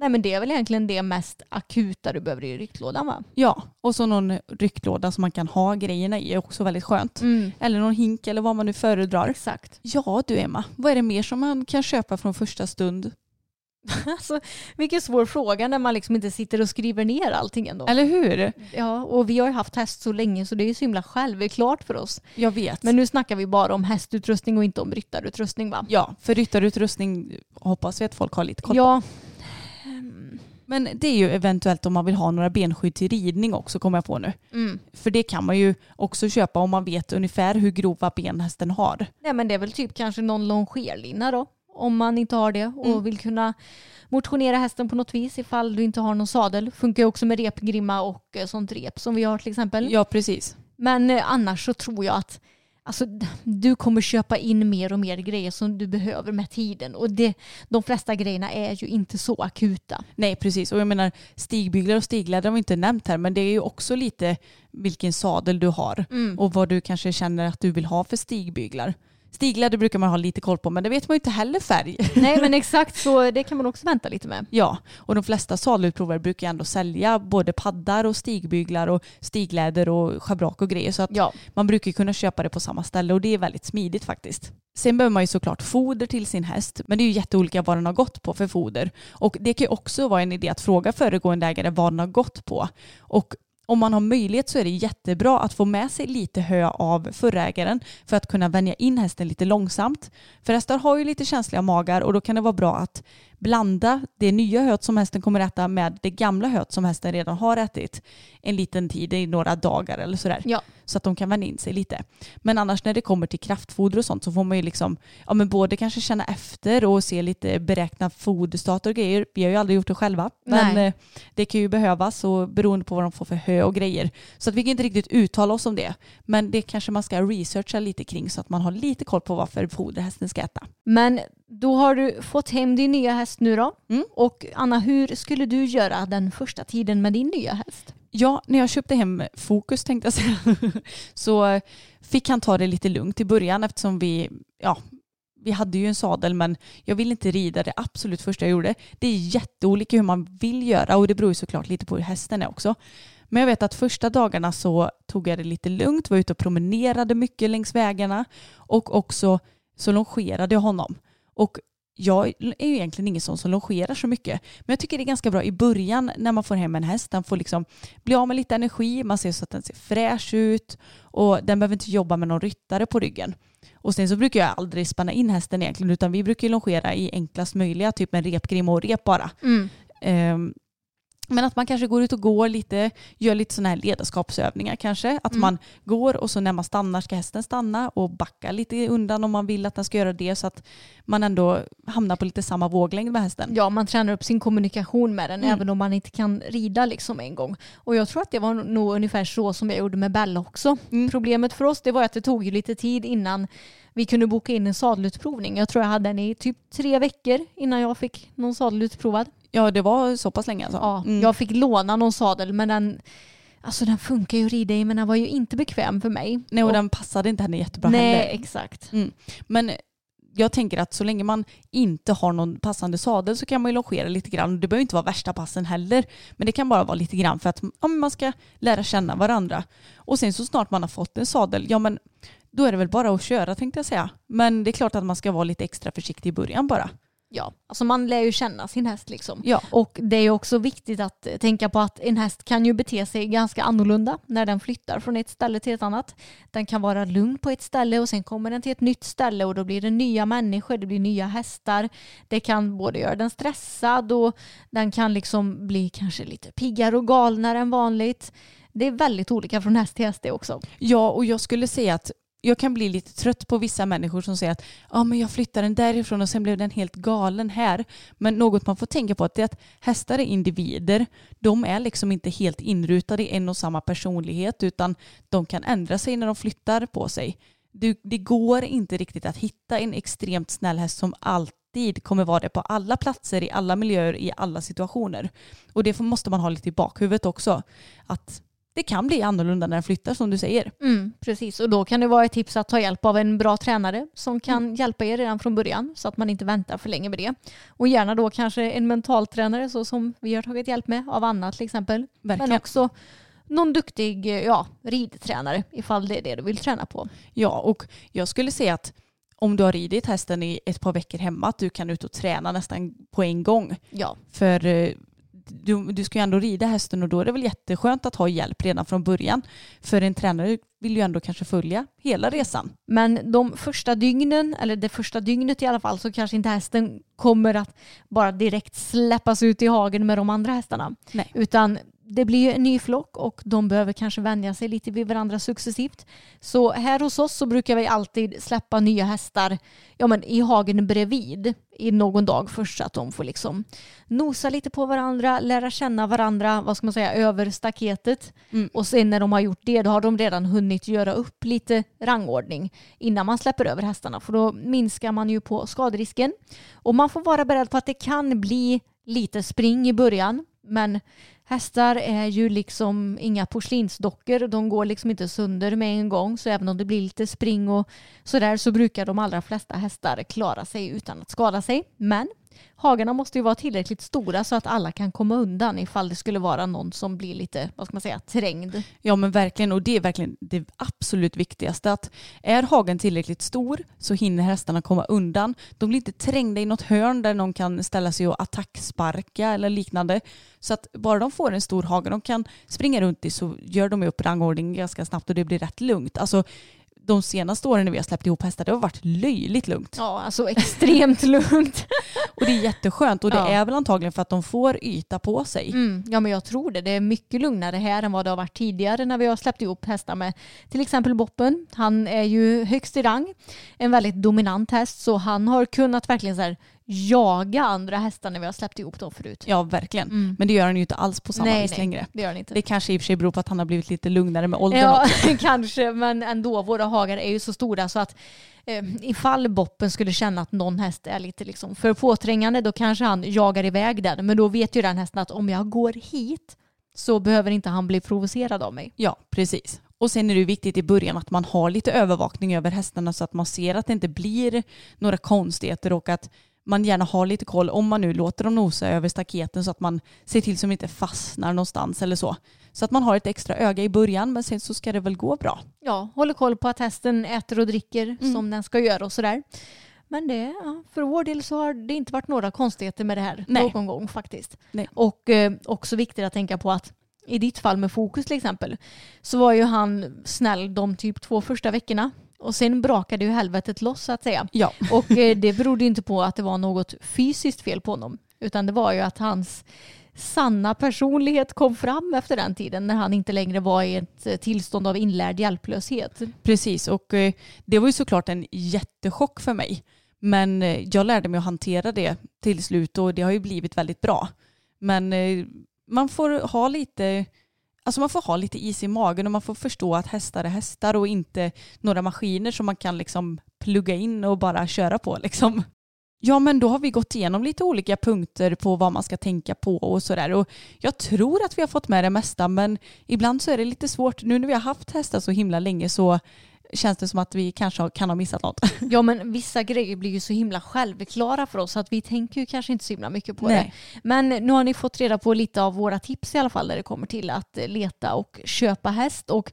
Nej men det är väl egentligen det mest akuta du behöver i ryktlådan va? Ja, och så någon rycklåda som man kan ha grejerna i är också väldigt skönt. Mm. Eller någon hink eller vad man nu föredrar. Exakt. Ja du Emma, vad är det mer som man kan köpa från första stund? Alltså, vilken svår fråga när man liksom inte sitter och skriver ner allting ändå. Eller hur? Ja, och vi har ju haft häst så länge så det är ju så himla självklart för oss. Jag vet. Men nu snackar vi bara om hästutrustning och inte om ryttarutrustning va? Ja, för ryttarutrustning hoppas vi att folk har lite koll på. Ja. Men det är ju eventuellt om man vill ha några benskydd till ridning också kommer jag på nu. Mm. För det kan man ju också köpa om man vet ungefär hur grova ben hästen har. Nej men det är väl typ kanske någon longerlinna då. Om man inte har det och Mm. vill kunna motionera hästen på något vis ifall du inte har någon sadel. Funkar ju också med repgrimma och eh, sånt rep som vi har till exempel. Ja, precis. Men eh, annars så tror jag att alltså, du kommer köpa in mer och mer grejer som du behöver med tiden. Och det, de flesta grejerna är ju inte så akuta. Nej, precis. Och jag menar stigbyglar och stigläder har vi inte nämnt här, men det är ju också lite vilken sadel du har Mm. och vad du kanske känner att du vill ha för stigbyglar. Stigläder brukar man ha lite koll på men det vet man ju inte heller färg. Nej men exakt så det kan man också vänta lite med. Ja, och de flesta sadelutprovare brukar ju ändå sälja både paddar och stigbyglar och stigläder och schabrak och grejer så att Ja. man brukar kunna köpa det på samma ställe och det är väldigt smidigt faktiskt. Sen behöver man ju såklart foder till sin häst men det är ju jätteolika vad den har gått på för foder. Och det kan ju också vara en idé att fråga föregående ägare vad den har gått på. Och om man har möjlighet så är det jättebra att få med sig lite hö av förra ägaren för att kunna vänja in hästen lite långsamt. För hästar har ju lite känsliga magar och då kan det vara bra att blanda det nya höet som hästen kommer äta med det gamla höet som hästen redan har ätit en liten tid, i några dagar eller sådär. Ja. Så att de kan vänja in sig lite. Men annars när det kommer till kraftfoder och sånt så får man ju liksom, ja men både kanske känna efter och se lite beräkna foderstater och grejer. Vi har ju aldrig gjort det själva. Men Nej. eh, det kan ju behövas och beroende på vad de får för hö och grejer. Så att vi kan inte riktigt uttala oss om det. Men det kanske man ska researcha lite kring så att man har lite koll på vad för foder hästen ska äta. Men då har du fått hem din nya häst nu då. Mm. Och Anna, hur skulle du göra den första tiden med din nya häst? Ja, när jag köpte hem Fokus tänkte jag säga, så fick han ta det lite lugnt i början eftersom vi, ja, vi hade ju en sadel men jag ville inte rida det absolut första jag gjorde. Det är jätteolika hur man vill göra och det beror ju såklart lite på hur hästen är också. Men jag vet att första dagarna så tog jag det lite lugnt, var ute och promenerade mycket längs vägarna och också så longerade jag honom. Och jag är ju egentligen ingen sån som longerar så mycket. Men jag tycker det är ganska bra i början när man får hem en häst. Den får liksom bli av med lite energi, man ser så att den ser fräsch ut och den behöver inte jobba med någon ryttare på ryggen. Och sen så brukar jag aldrig spänna in hästen egentligen utan vi brukar longera i enklast möjliga, typ med repgrim och rep bara. Ehm, men att man kanske går ut och går lite, gör lite sådana här ledarskapsövningar kanske. Att Mm. man går och så när man stannar ska hästen stanna och backa lite undan om man vill att den ska göra det så att man ändå hamnar på lite samma våglängd med hästen. Ja, man tränar upp sin kommunikation med den Mm. även om man inte kan rida liksom en gång. Och jag tror att det var nog ungefär så som jag gjorde med Bella också. Mm. Problemet för oss det var att det tog ju lite tid innan vi kunde boka in en sadelutprovning. Jag tror jag hade den i typ tre veckor innan jag fick någon sadel utprovad. Ja det var så pass länge alltså. Ja, Mm. Jag fick låna någon sadel men den, alltså den funkar ju att rida i men den var ju inte bekväm för mig. Nej och Och- den passade inte henne jättebra Nej, heller. exakt. Men jag tänker att så länge man inte har någon passande sadel så kan man ju longera lite grann. Det behöver inte vara värsta passen heller. Men det kan bara vara lite grann för att ja, man ska lära känna varandra. Och sen så snart man har fått en sadel, ja men då är det väl bara att köra tänkte jag säga. Men det är klart att man ska vara lite extra försiktig i början bara. Ja, alltså man lär ju känna sin häst liksom. Ja. Och det är också viktigt att tänka på att en häst kan ju bete sig ganska annorlunda när den flyttar från ett ställe till ett annat. Den kan vara lugn på ett ställe och sen kommer den till ett nytt ställe och då blir det nya människor, det blir nya hästar. Det kan både göra den stressad och den kan liksom bli kanske lite piggare och galnare än vanligt. Det är väldigt olika från häst till häst det också. Ja, och jag skulle säga att jag kan bli lite trött på vissa människor som säger att ah, men jag flyttade den därifrån och sen blev den helt galen här. Men något man får tänka på är att hästar är individer. De är liksom inte helt inrutade i en och samma personlighet utan de kan ändra sig när de flyttar på sig. Det, det går inte riktigt att hitta en extremt snäll häst som alltid kommer vara det på alla platser, i alla miljöer, i alla situationer. Och det måste man ha lite i bakhuvudet också. Att det kan bli annorlunda när den flyttar som du säger. Mm, precis, och då kan det vara ett tips att ta hjälp av en bra tränare som kan hjälpa er redan från början så att man inte väntar för länge med det. Och gärna då kanske en mentaltränare så som vi har tagit hjälp med av Anna till exempel. Verkligen. Men också någon duktig eh, ja, ridtränare ifall det är det du vill träna på. Ja, och jag skulle säga att om du har ridit hästen i ett par veckor hemma, att du kan ut och träna nästan på en gång. Ja, För eh, du, du ska ju ändå rida hästen och då är det väl jätteskönt att ha hjälp redan från början. För en tränare vill ju ändå kanske följa hela resan. Men de första dygnen, eller det första dygnet i alla fall, så kanske inte hästen kommer att bara direkt släppas ut i hagen med de andra hästarna. Nej. Utan det blir ju en ny flock och de behöver kanske vänja sig lite vid varandra successivt. Så här hos oss så brukar vi alltid släppa nya hästar ja, men i hagen bredvid i någon dag först så att de får liksom nosa lite på varandra, lära känna varandra, vad ska man säga, över staketet. Mm. Och sen när de har gjort det då har de redan hunnit göra upp lite rangordning innan man släpper över hästarna för då minskar man ju på skaderisken. Och man får vara beredd på att det kan bli lite spring i början men Hästar är ju liksom inga porslinsdockor. De går liksom inte sönder med en gång. Så även om det blir lite spring och sådär så brukar de allra flesta hästar klara sig utan att skada sig. Men hagarna måste ju vara tillräckligt stora så att alla kan komma undan ifall det skulle vara någon som blir lite, vad ska man säga, trängd. Ja men verkligen och det är verkligen det absolut viktigaste att är hagen tillräckligt stor så hinner hästarna komma undan. De blir inte trängda i något hörn där någon kan ställa sig och attacksparka eller liknande. Så att bara de får en stor hage de kan springa runt i så gör de upp rangordning ganska snabbt och det blir rätt lugnt. Alltså de senaste åren när vi har släppt ihop hästar det har varit löjligt lugnt. Ja, alltså extremt lugnt. Och det är jätteskönt och det Ja. är väl antagligen för att de får yta på sig. Mm, ja men jag tror det. Det är mycket lugnare här än vad det har varit tidigare när vi har släppt ihop hästar med till exempel Boppen. Han är ju högst i rang. En väldigt dominant häst så han har kunnat verkligen så här jaga andra hästar när vi har släppt ihop dem förut. Ja verkligen. Mm. Men det gör han ju inte alls på samma nej, vis nej, längre. det gör han inte. Det kanske i och för sig beror på att han har blivit lite lugnare med åldern Ja, också. kanske, men ändå. Våra hagar är ju så stora så att eh, ifall Boppen skulle känna att någon häst är lite liksom för påträngande då kanske han jagar iväg den. Men då vet ju den hästen att om jag går hit så behöver inte han bli provocerad av mig. Ja, precis. Och sen är det viktigt i början att man har lite övervakning över hästarna så att man ser att det inte blir några konstigheter och att man gärna har lite koll om man nu låter dem nosa över staketen så att man ser till så de inte fastnar någonstans eller så. Så att man har ett extra öga i början men sen så ska det väl gå bra. Ja, håller koll på att hästen äter och dricker Mm. som den ska göra och sådär. Men det, ja, för vår del så har det inte varit några konstigheter med det här Nej. någon gång faktiskt. Nej. Och eh, också viktigt att tänka på att i ditt fall med fokus till exempel så var ju han snäll de typ två första veckorna och sen brakade ju helvetet loss så att säga. Ja. Och eh, det berodde inte på att det var något fysiskt fel på honom utan det var ju att hans sanna personlighet kom fram efter den tiden när han inte längre var i ett eh, tillstånd av inlärd hjälplöshet. Precis och eh, det var ju såklart en jättechock för mig. Men jag lärde mig att hantera det till slut och det har ju blivit väldigt bra. Men man får ha lite Alltså man får ha lite is i magen och man får förstå att hästar är hästar och inte några maskiner som man kan liksom plugga in och bara köra på liksom. Ja men då har vi gått igenom lite olika punkter på vad man ska tänka på och sådär och jag tror att vi har fått med det mesta men ibland så är det lite svårt. Nu när vi har haft hästar så himla länge så känns det som att vi kanske kan ha missat något. Ja men vissa grejer blir ju så himla självklara för oss att vi tänker ju kanske inte så himla mycket på Nej. det. Men nu har ni fått reda på lite av våra tips i alla fall när det kommer till att leta och köpa häst och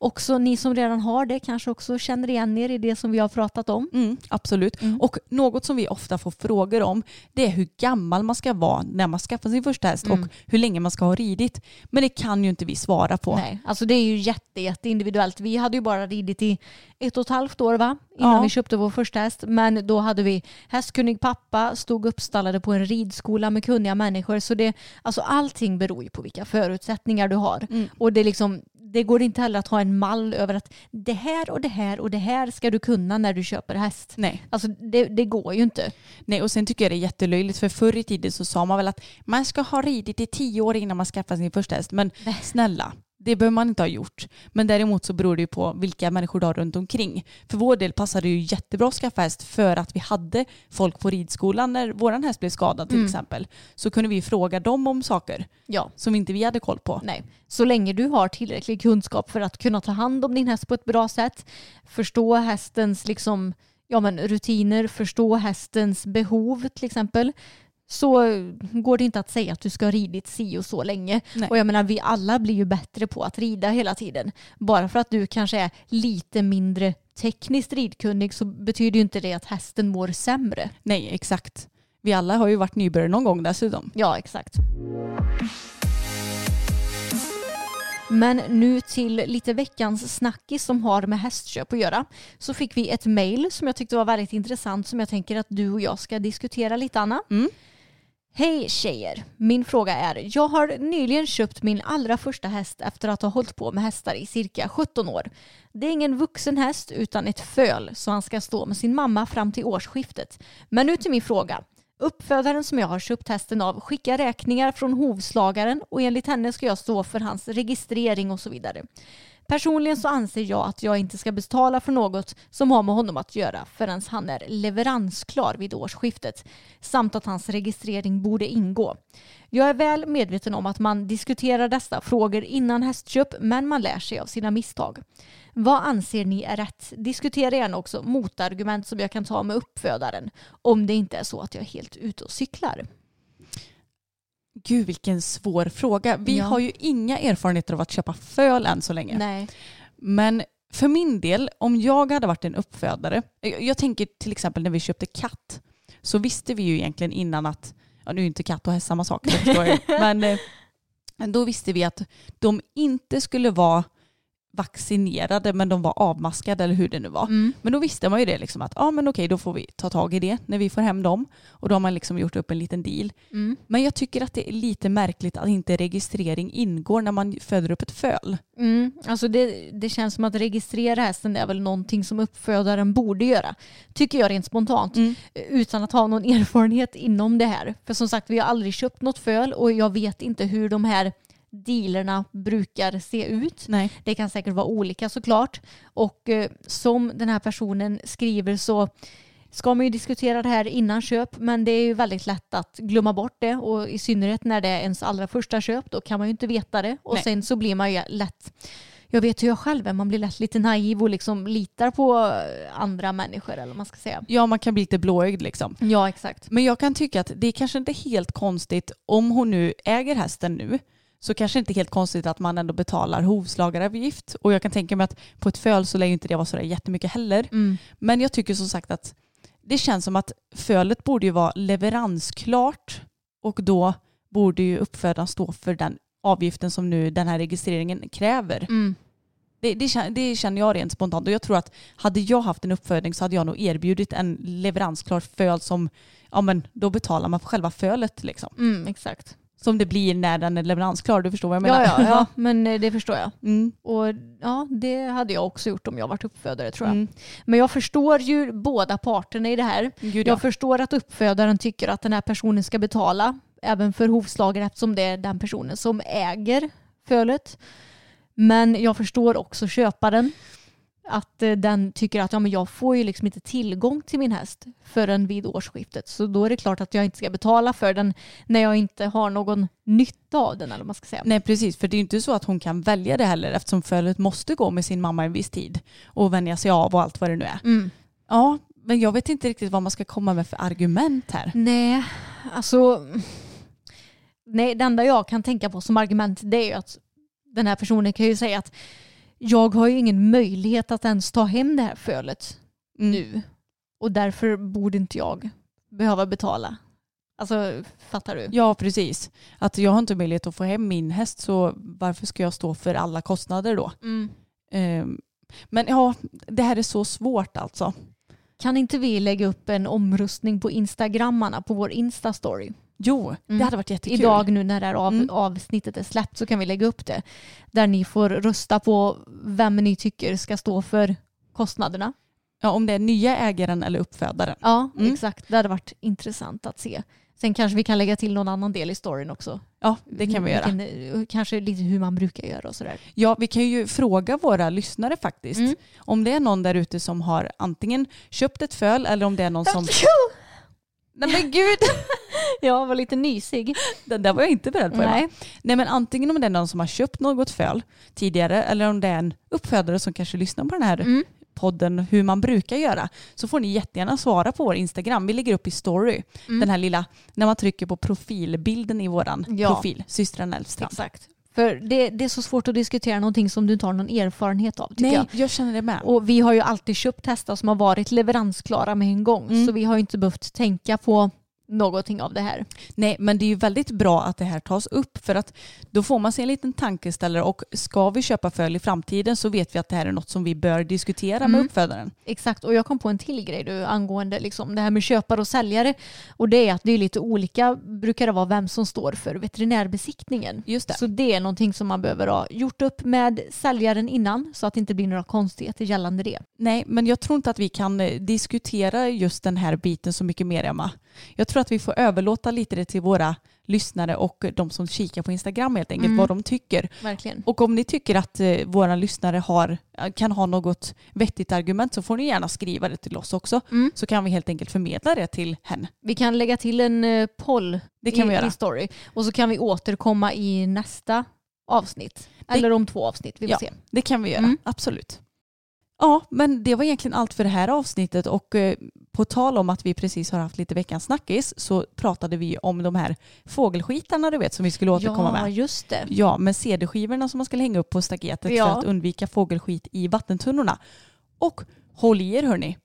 också ni som redan har det kanske också känner igen er i det som vi har pratat om. Mm, absolut. Och något som vi ofta får frågor om det är hur gammal man ska vara när man skaffar sin första häst och hur länge man ska ha ridit. Men det kan ju inte vi svara på. Nej, alltså det är ju jätte, jätte individuellt. Vi hade ju bara ridit i ett och ett halvt år va? Innan Ja. vi köpte vår första häst. Men då hade vi hästkunnig pappa, stod uppstallade på en ridskola med kunniga människor. Så det, alltså allting beror ju på vilka förutsättningar du har. Och det, är liksom, det går inte heller att ha en mall över att det här och det här och det här ska du kunna när du köper häst. Nej. Alltså det, det går ju inte. Nej, och sen tycker jag det är jättelöjligt för förr i tiden så sa man väl att man ska ha ridit i tio år innan man skaffar sin första häst. Men snälla, det behöver man inte ha gjort. Men däremot så beror det ju på vilka människor du har runt omkring. För vår del passade det ju jättebra att skaffa häst för att vi hade folk på ridskolan när vår häst blev skadad till exempel. Så kunde vi fråga dem om saker Ja, som inte vi hade koll på. Nej, så länge du har tillräcklig kunskap för att kunna ta hand om din häst på ett bra sätt, förstå hästens liksom, ja, men rutiner, förstå hästens behov till exempel, så går det inte att säga att du ska ha ridit si och så länge. Nej. Och jag menar, vi alla blir ju bättre på att rida hela tiden. Bara för att du kanske är lite mindre tekniskt ridkunnig så betyder ju inte det att hästen mår sämre. Nej, exakt. Vi alla har ju varit nybörjare någon gång dessutom. Ja, exakt. Men nu till lite veckans snackis som har med hästköp att göra. Så fick vi ett mejl som jag tyckte var väldigt intressant som jag tänker att du och jag ska diskutera lite Anna. Hej tjejer! Min fråga är, jag har nyligen köpt min allra första häst efter att ha hållit på med hästar i cirka 17 år. Det är ingen vuxen häst utan ett föl så han ska stå med sin mamma fram till årsskiftet. Men nu till min fråga. Uppfödaren som jag har köpt hästen av skickar räkningar från hovslagaren och enligt henne ska jag stå för hans registrering och så vidare. Personligen så anser jag att jag inte ska betala för något som har med honom att göra förrän han är leveransklar vid årsskiftet samt att hans registrering borde ingå. Jag är väl medveten om att man diskuterar dessa frågor innan hästköp men man lär sig av sina misstag. Vad anser ni är rätt? Diskutera gärna också motargument som jag kan ta med uppfödaren om det inte är så att jag är helt ute och cyklar. Gud vilken svår fråga. Vi Ja. har ju inga erfarenheter av att köpa föl än så länge. Nej. Men för min del, om jag hade varit en uppfödare, jag, tänker till exempel när vi köpte katt, så visste vi ju egentligen innan att, ja nu är inte katt och häst samma sak, men eh, då visste vi att de inte skulle vara vaccinerade men de var avmaskade eller hur det nu var. Mm. Men då visste man ju det liksom att ja men okej då får vi ta tag i det när vi får hem dem och då har man liksom gjort upp en liten deal. Mm. Men jag tycker att det är lite märkligt att inte registrering ingår när man föder upp ett föl. Mm. Alltså det, det känns som att registrera hästen är väl någonting som uppfödaren borde göra. Tycker jag rent spontant. Utan att ha någon erfarenhet inom det här. För som sagt vi har aldrig köpt något föl och jag vet inte hur de här dealerna brukar se ut. Nej. Det kan säkert vara olika såklart. Och eh, som den här personen skriver så ska man ju diskutera det här innan köp men det är ju väldigt lätt att glömma bort det och i synnerhet när det är ens allra första köp då kan man ju inte veta det och Nej. sen så blir man ju lätt jag vet hur jag själv är, man blir lätt lite naiv och liksom litar på eh, andra människor eller vad man ska säga. Ja man kan bli lite blåögd liksom. Ja exakt. Men jag kan tycka att det är kanske inte helt konstigt om hon nu äger hästen nu så kanske inte helt konstigt att man ändå betalar hovslagaravgift och jag kan tänka mig att på ett föl så lär ju inte det vara sådär jättemycket heller. Mm. Men jag tycker som sagt att det känns som att fölet borde ju vara leveransklart och då borde ju uppfödaren stå för den avgiften som nu den här registreringen kräver. Mm. Det, det, det känner jag rent spontant och jag tror att hade jag haft en uppfödning så hade jag nog erbjudit en leveransklar föl som, ja men då betalar man för själva fölet liksom. Mm, exakt. Som det blir när den är leveransklar, du förstår vad jag menar? Ja, ja, ja, men eh, det förstår jag. Mm. Och ja, det hade jag också gjort om jag varit uppfödare tror jag. Mm. Men jag förstår ju båda parterna i det här. Gud, ja. Jag förstår att uppfödaren tycker att den här personen ska betala även för hovslagare eftersom det är den personen som äger fölet. Men jag förstår också köparen. Att eh, den tycker att ja, men jag får ju liksom inte tillgång till min häst förrän vid årsskiftet. Så då är det klart att jag inte ska betala för den när jag inte har någon nytta av den. Eller vad man ska säga. Nej precis, för det är ju inte så att hon kan välja det heller eftersom fölet måste gå med sin mamma en viss tid och vänja sig av och allt vad det nu är. Mm. Ja, men jag vet inte riktigt vad man ska komma med för argument här. Nej, alltså. Nej, det enda jag kan tänka på som argument det är ju att den här personen kan ju säga att jag har ju ingen möjlighet att ens ta hem det här fölet Mm. nu. Och därför borde inte jag behöva betala. Alltså, fattar du? Ja, precis. Att jag har inte möjlighet att få hem min häst så varför ska jag stå för alla kostnader då? Mm. Ehm, Men ja, det här är så svårt alltså. Kan inte vi lägga upp en omröstning på Instagrammarna på vår Instastory? Jo, Mm. det hade varit jättekul. Idag nu när det här av, Mm. avsnittet är släppt så kan vi lägga upp det. Där ni får rösta på vem ni tycker ska stå för kostnaderna. Ja, om det är nya ägaren eller uppfödaren. Ja, Mm. exakt. Det hade varit intressant att se. Sen kanske vi kan lägga till någon annan del i storyn också. Ja, det kan vi göra. Vilken- kanske lite hur man brukar göra och sådär. Ja, vi kan ju fråga våra lyssnare faktiskt. Mm. Om det är någon där ute som har antingen köpt ett föl eller om det är någon som... Nej men gud! Jag var lite nysig. Den där var jag inte beredd på. Nej. Nej men antingen om det är någon som har köpt något föl tidigare eller om det är en uppfödare som kanske lyssnar på den här Mm. podden hur man brukar göra så får ni jättegärna svara på vår Instagram. Vi lägger upp i story Mm. den här lilla, när man trycker på profilbilden i våran Ja. profil, systrarna Elfstrand. Exakt. För det, det är så svårt att diskutera någonting som du inte har någon erfarenhet av tycker Nej, jag. jag. känner det med. Och vi har ju alltid köpt hästar som har varit leveransklara med en gång. Mm. Så vi har ju inte behövt tänka på någonting av det här. Nej, men det är ju väldigt bra att det här tas upp för att då får man sig en liten tankeställare och ska vi köpa föl i framtiden så vet vi att det här är något som vi bör diskutera med Mm. uppfödaren. Exakt, och jag kom på en till grej du, angående liksom det här med köpare och säljare. Och det är att det är lite olika, brukar det vara vem som står för veterinärbesiktningen. Just det. Så det är någonting som man behöver ha gjort upp med säljaren innan så att det inte blir några konstigheter gällande det. Nej, men jag tror inte att vi kan eh, diskutera just den här biten så mycket mer, Emma. Jag tror att vi får överlåta lite det till våra lyssnare och de som kikar på Instagram helt enkelt, vad de tycker. Verkligen. Och om ni tycker att eh, våra lyssnare har, kan ha något vettigt argument så får ni gärna skriva det till oss också. Mm. Så kan vi helt enkelt förmedla det till henne. Vi kan lägga till en eh, poll Det kan i, vi göra. i story. Och så kan vi återkomma i nästa avsnitt. Det- Eller om två avsnitt, vi får Ja. se. Det kan vi göra, Mm. absolut. Ja, men det var egentligen allt för det här avsnittet och eh, på tal om att vi precis har haft lite veckans snackis så pratade vi om de här fågelskitarna du vet som vi skulle återkomma Ja, med. just det. Ja, med CD-skivorna som man skulle hänga upp på staketet Ja. för att undvika fågelskit i vattentunnorna. Och håll i er hörni,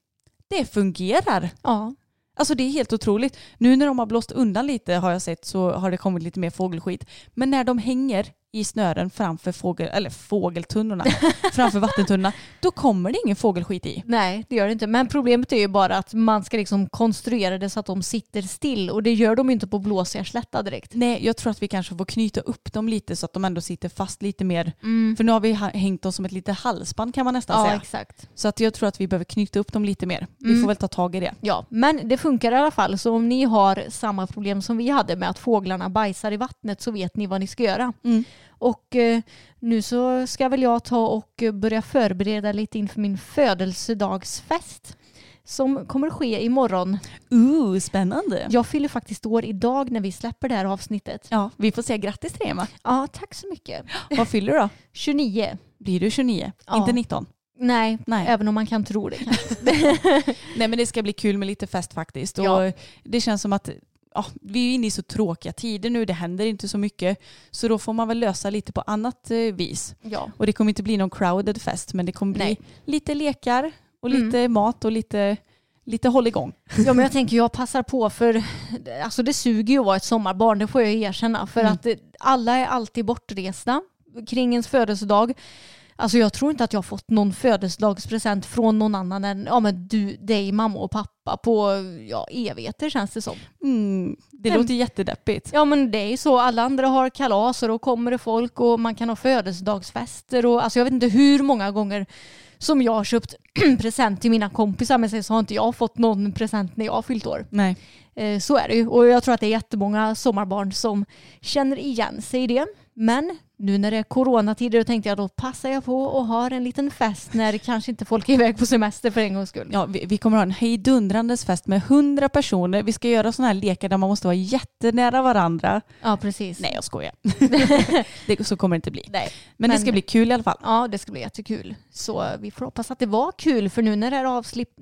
det fungerar. Ja. Alltså det är helt otroligt. Nu när de har blåst undan lite har jag sett så har det kommit lite mer fågelskit. Men när de hänger i snören framför fågel, eller fågeltunnorna, framför vattentunnorna, då kommer det ingen fågelskit i. Nej, det gör det inte. Men problemet är ju bara att man ska liksom konstruera det så att de sitter still. Och det gör de inte på blåsjärnslätta direkt. Nej, jag tror att vi kanske får knyta upp dem lite så att de ändå sitter fast lite mer. För nu har vi hängt dem som ett litet halsband kan man nästan Ja, säga. exakt. Så att jag tror att vi behöver knyta upp dem lite mer. Vi Mm. får väl ta tag i det. Ja, men det funkar i alla fall. Så om ni har samma problem som vi hade med att fåglarna bajsar i vattnet så vet ni vad ni ska göra. Mm. Och eh, nu så ska väl jag ta och börja förbereda lite inför min födelsedagsfest som kommer ske imorgon. Ooh, spännande. Jag fyller faktiskt år idag när vi släpper det här avsnittet. Ja, vi får säga grattis till Emma. Ja, tack så mycket. Vad fyller du då? 29. Blir du 29? Ja. Inte 19? Nej, Nej. även om man kan tro det. Nej men det ska bli kul med lite fest faktiskt. Och Ja. Det känns som att ja, vi är inne i så tråkiga tider nu, det händer inte så mycket. Så då får man väl lösa lite på annat eh, vis. ja. Och det kommer inte bli någon crowded fest men det kommer bli Nej. lite lekar och Mm. lite mat och lite, lite håll igång. Ja men jag tänker jag passar på för alltså det suger ju att vara ett sommarbarn, det får jag erkänna. För Mm. att eh, alla är alltid bortresta kring ens födelsedag. Alltså jag tror inte att jag har fått någon födelsedagspresent från någon annan än ja, men du, dig, mamma och pappa på ja, evigheter känns det som. Mm, det Men- låter jättedeppigt. Ja men det är ju så, alla andra har kalas och då kommer det folk och man kan ha födelsedagsfester och alltså jag vet inte hur många gånger som jag har köpt present till mina kompisar men sen så har inte jag fått någon present när jag har fyllt år. Nej. Eh, Så är det ju och jag tror att det är jättemånga sommarbarn som känner igen sig i det. Men nu när det är coronatider då tänkte jag då passar jag på och har en liten fest när kanske inte folk är iväg på semester för en gångs skull. Ja, vi, vi kommer ha en hejdundrandes fest med hundra personer. Vi ska göra sådana här lekar där man måste vara jättenära varandra. Ja precis. Nej jag skojar. det, så kommer det inte bli. Nej. Men, det Men- ska bli kul i alla fall. Ja, det ska bli jättekul. Så vi får hoppas att det var kul för nu när det här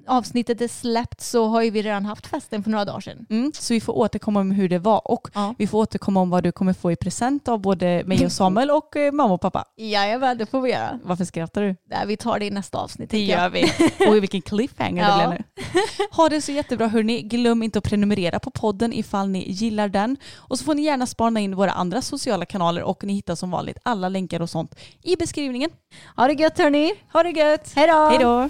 avsnittet är släppt så har ju vi redan haft festen för några dagar sedan. Mm, så vi får återkomma om hur det var och Ja. vi får återkomma om vad du kommer få i present av både mig och Samuel och eh, mamma och pappa. Jajamän, det får vi göra. Varför skrattar du? Nej, vi tar det i nästa avsnitt. Det tänker jag. gör vi. Oj vilken cliffhanger Ja. det blev nu. Ha det så jättebra hörni. Glöm inte att prenumerera på podden ifall ni gillar den. Och så får ni gärna spana in våra andra sociala kanaler och ni hittar som vanligt alla länkar och sånt i beskrivningen. Ha det gött hörni. Ha det gött! Hej då! Hej då!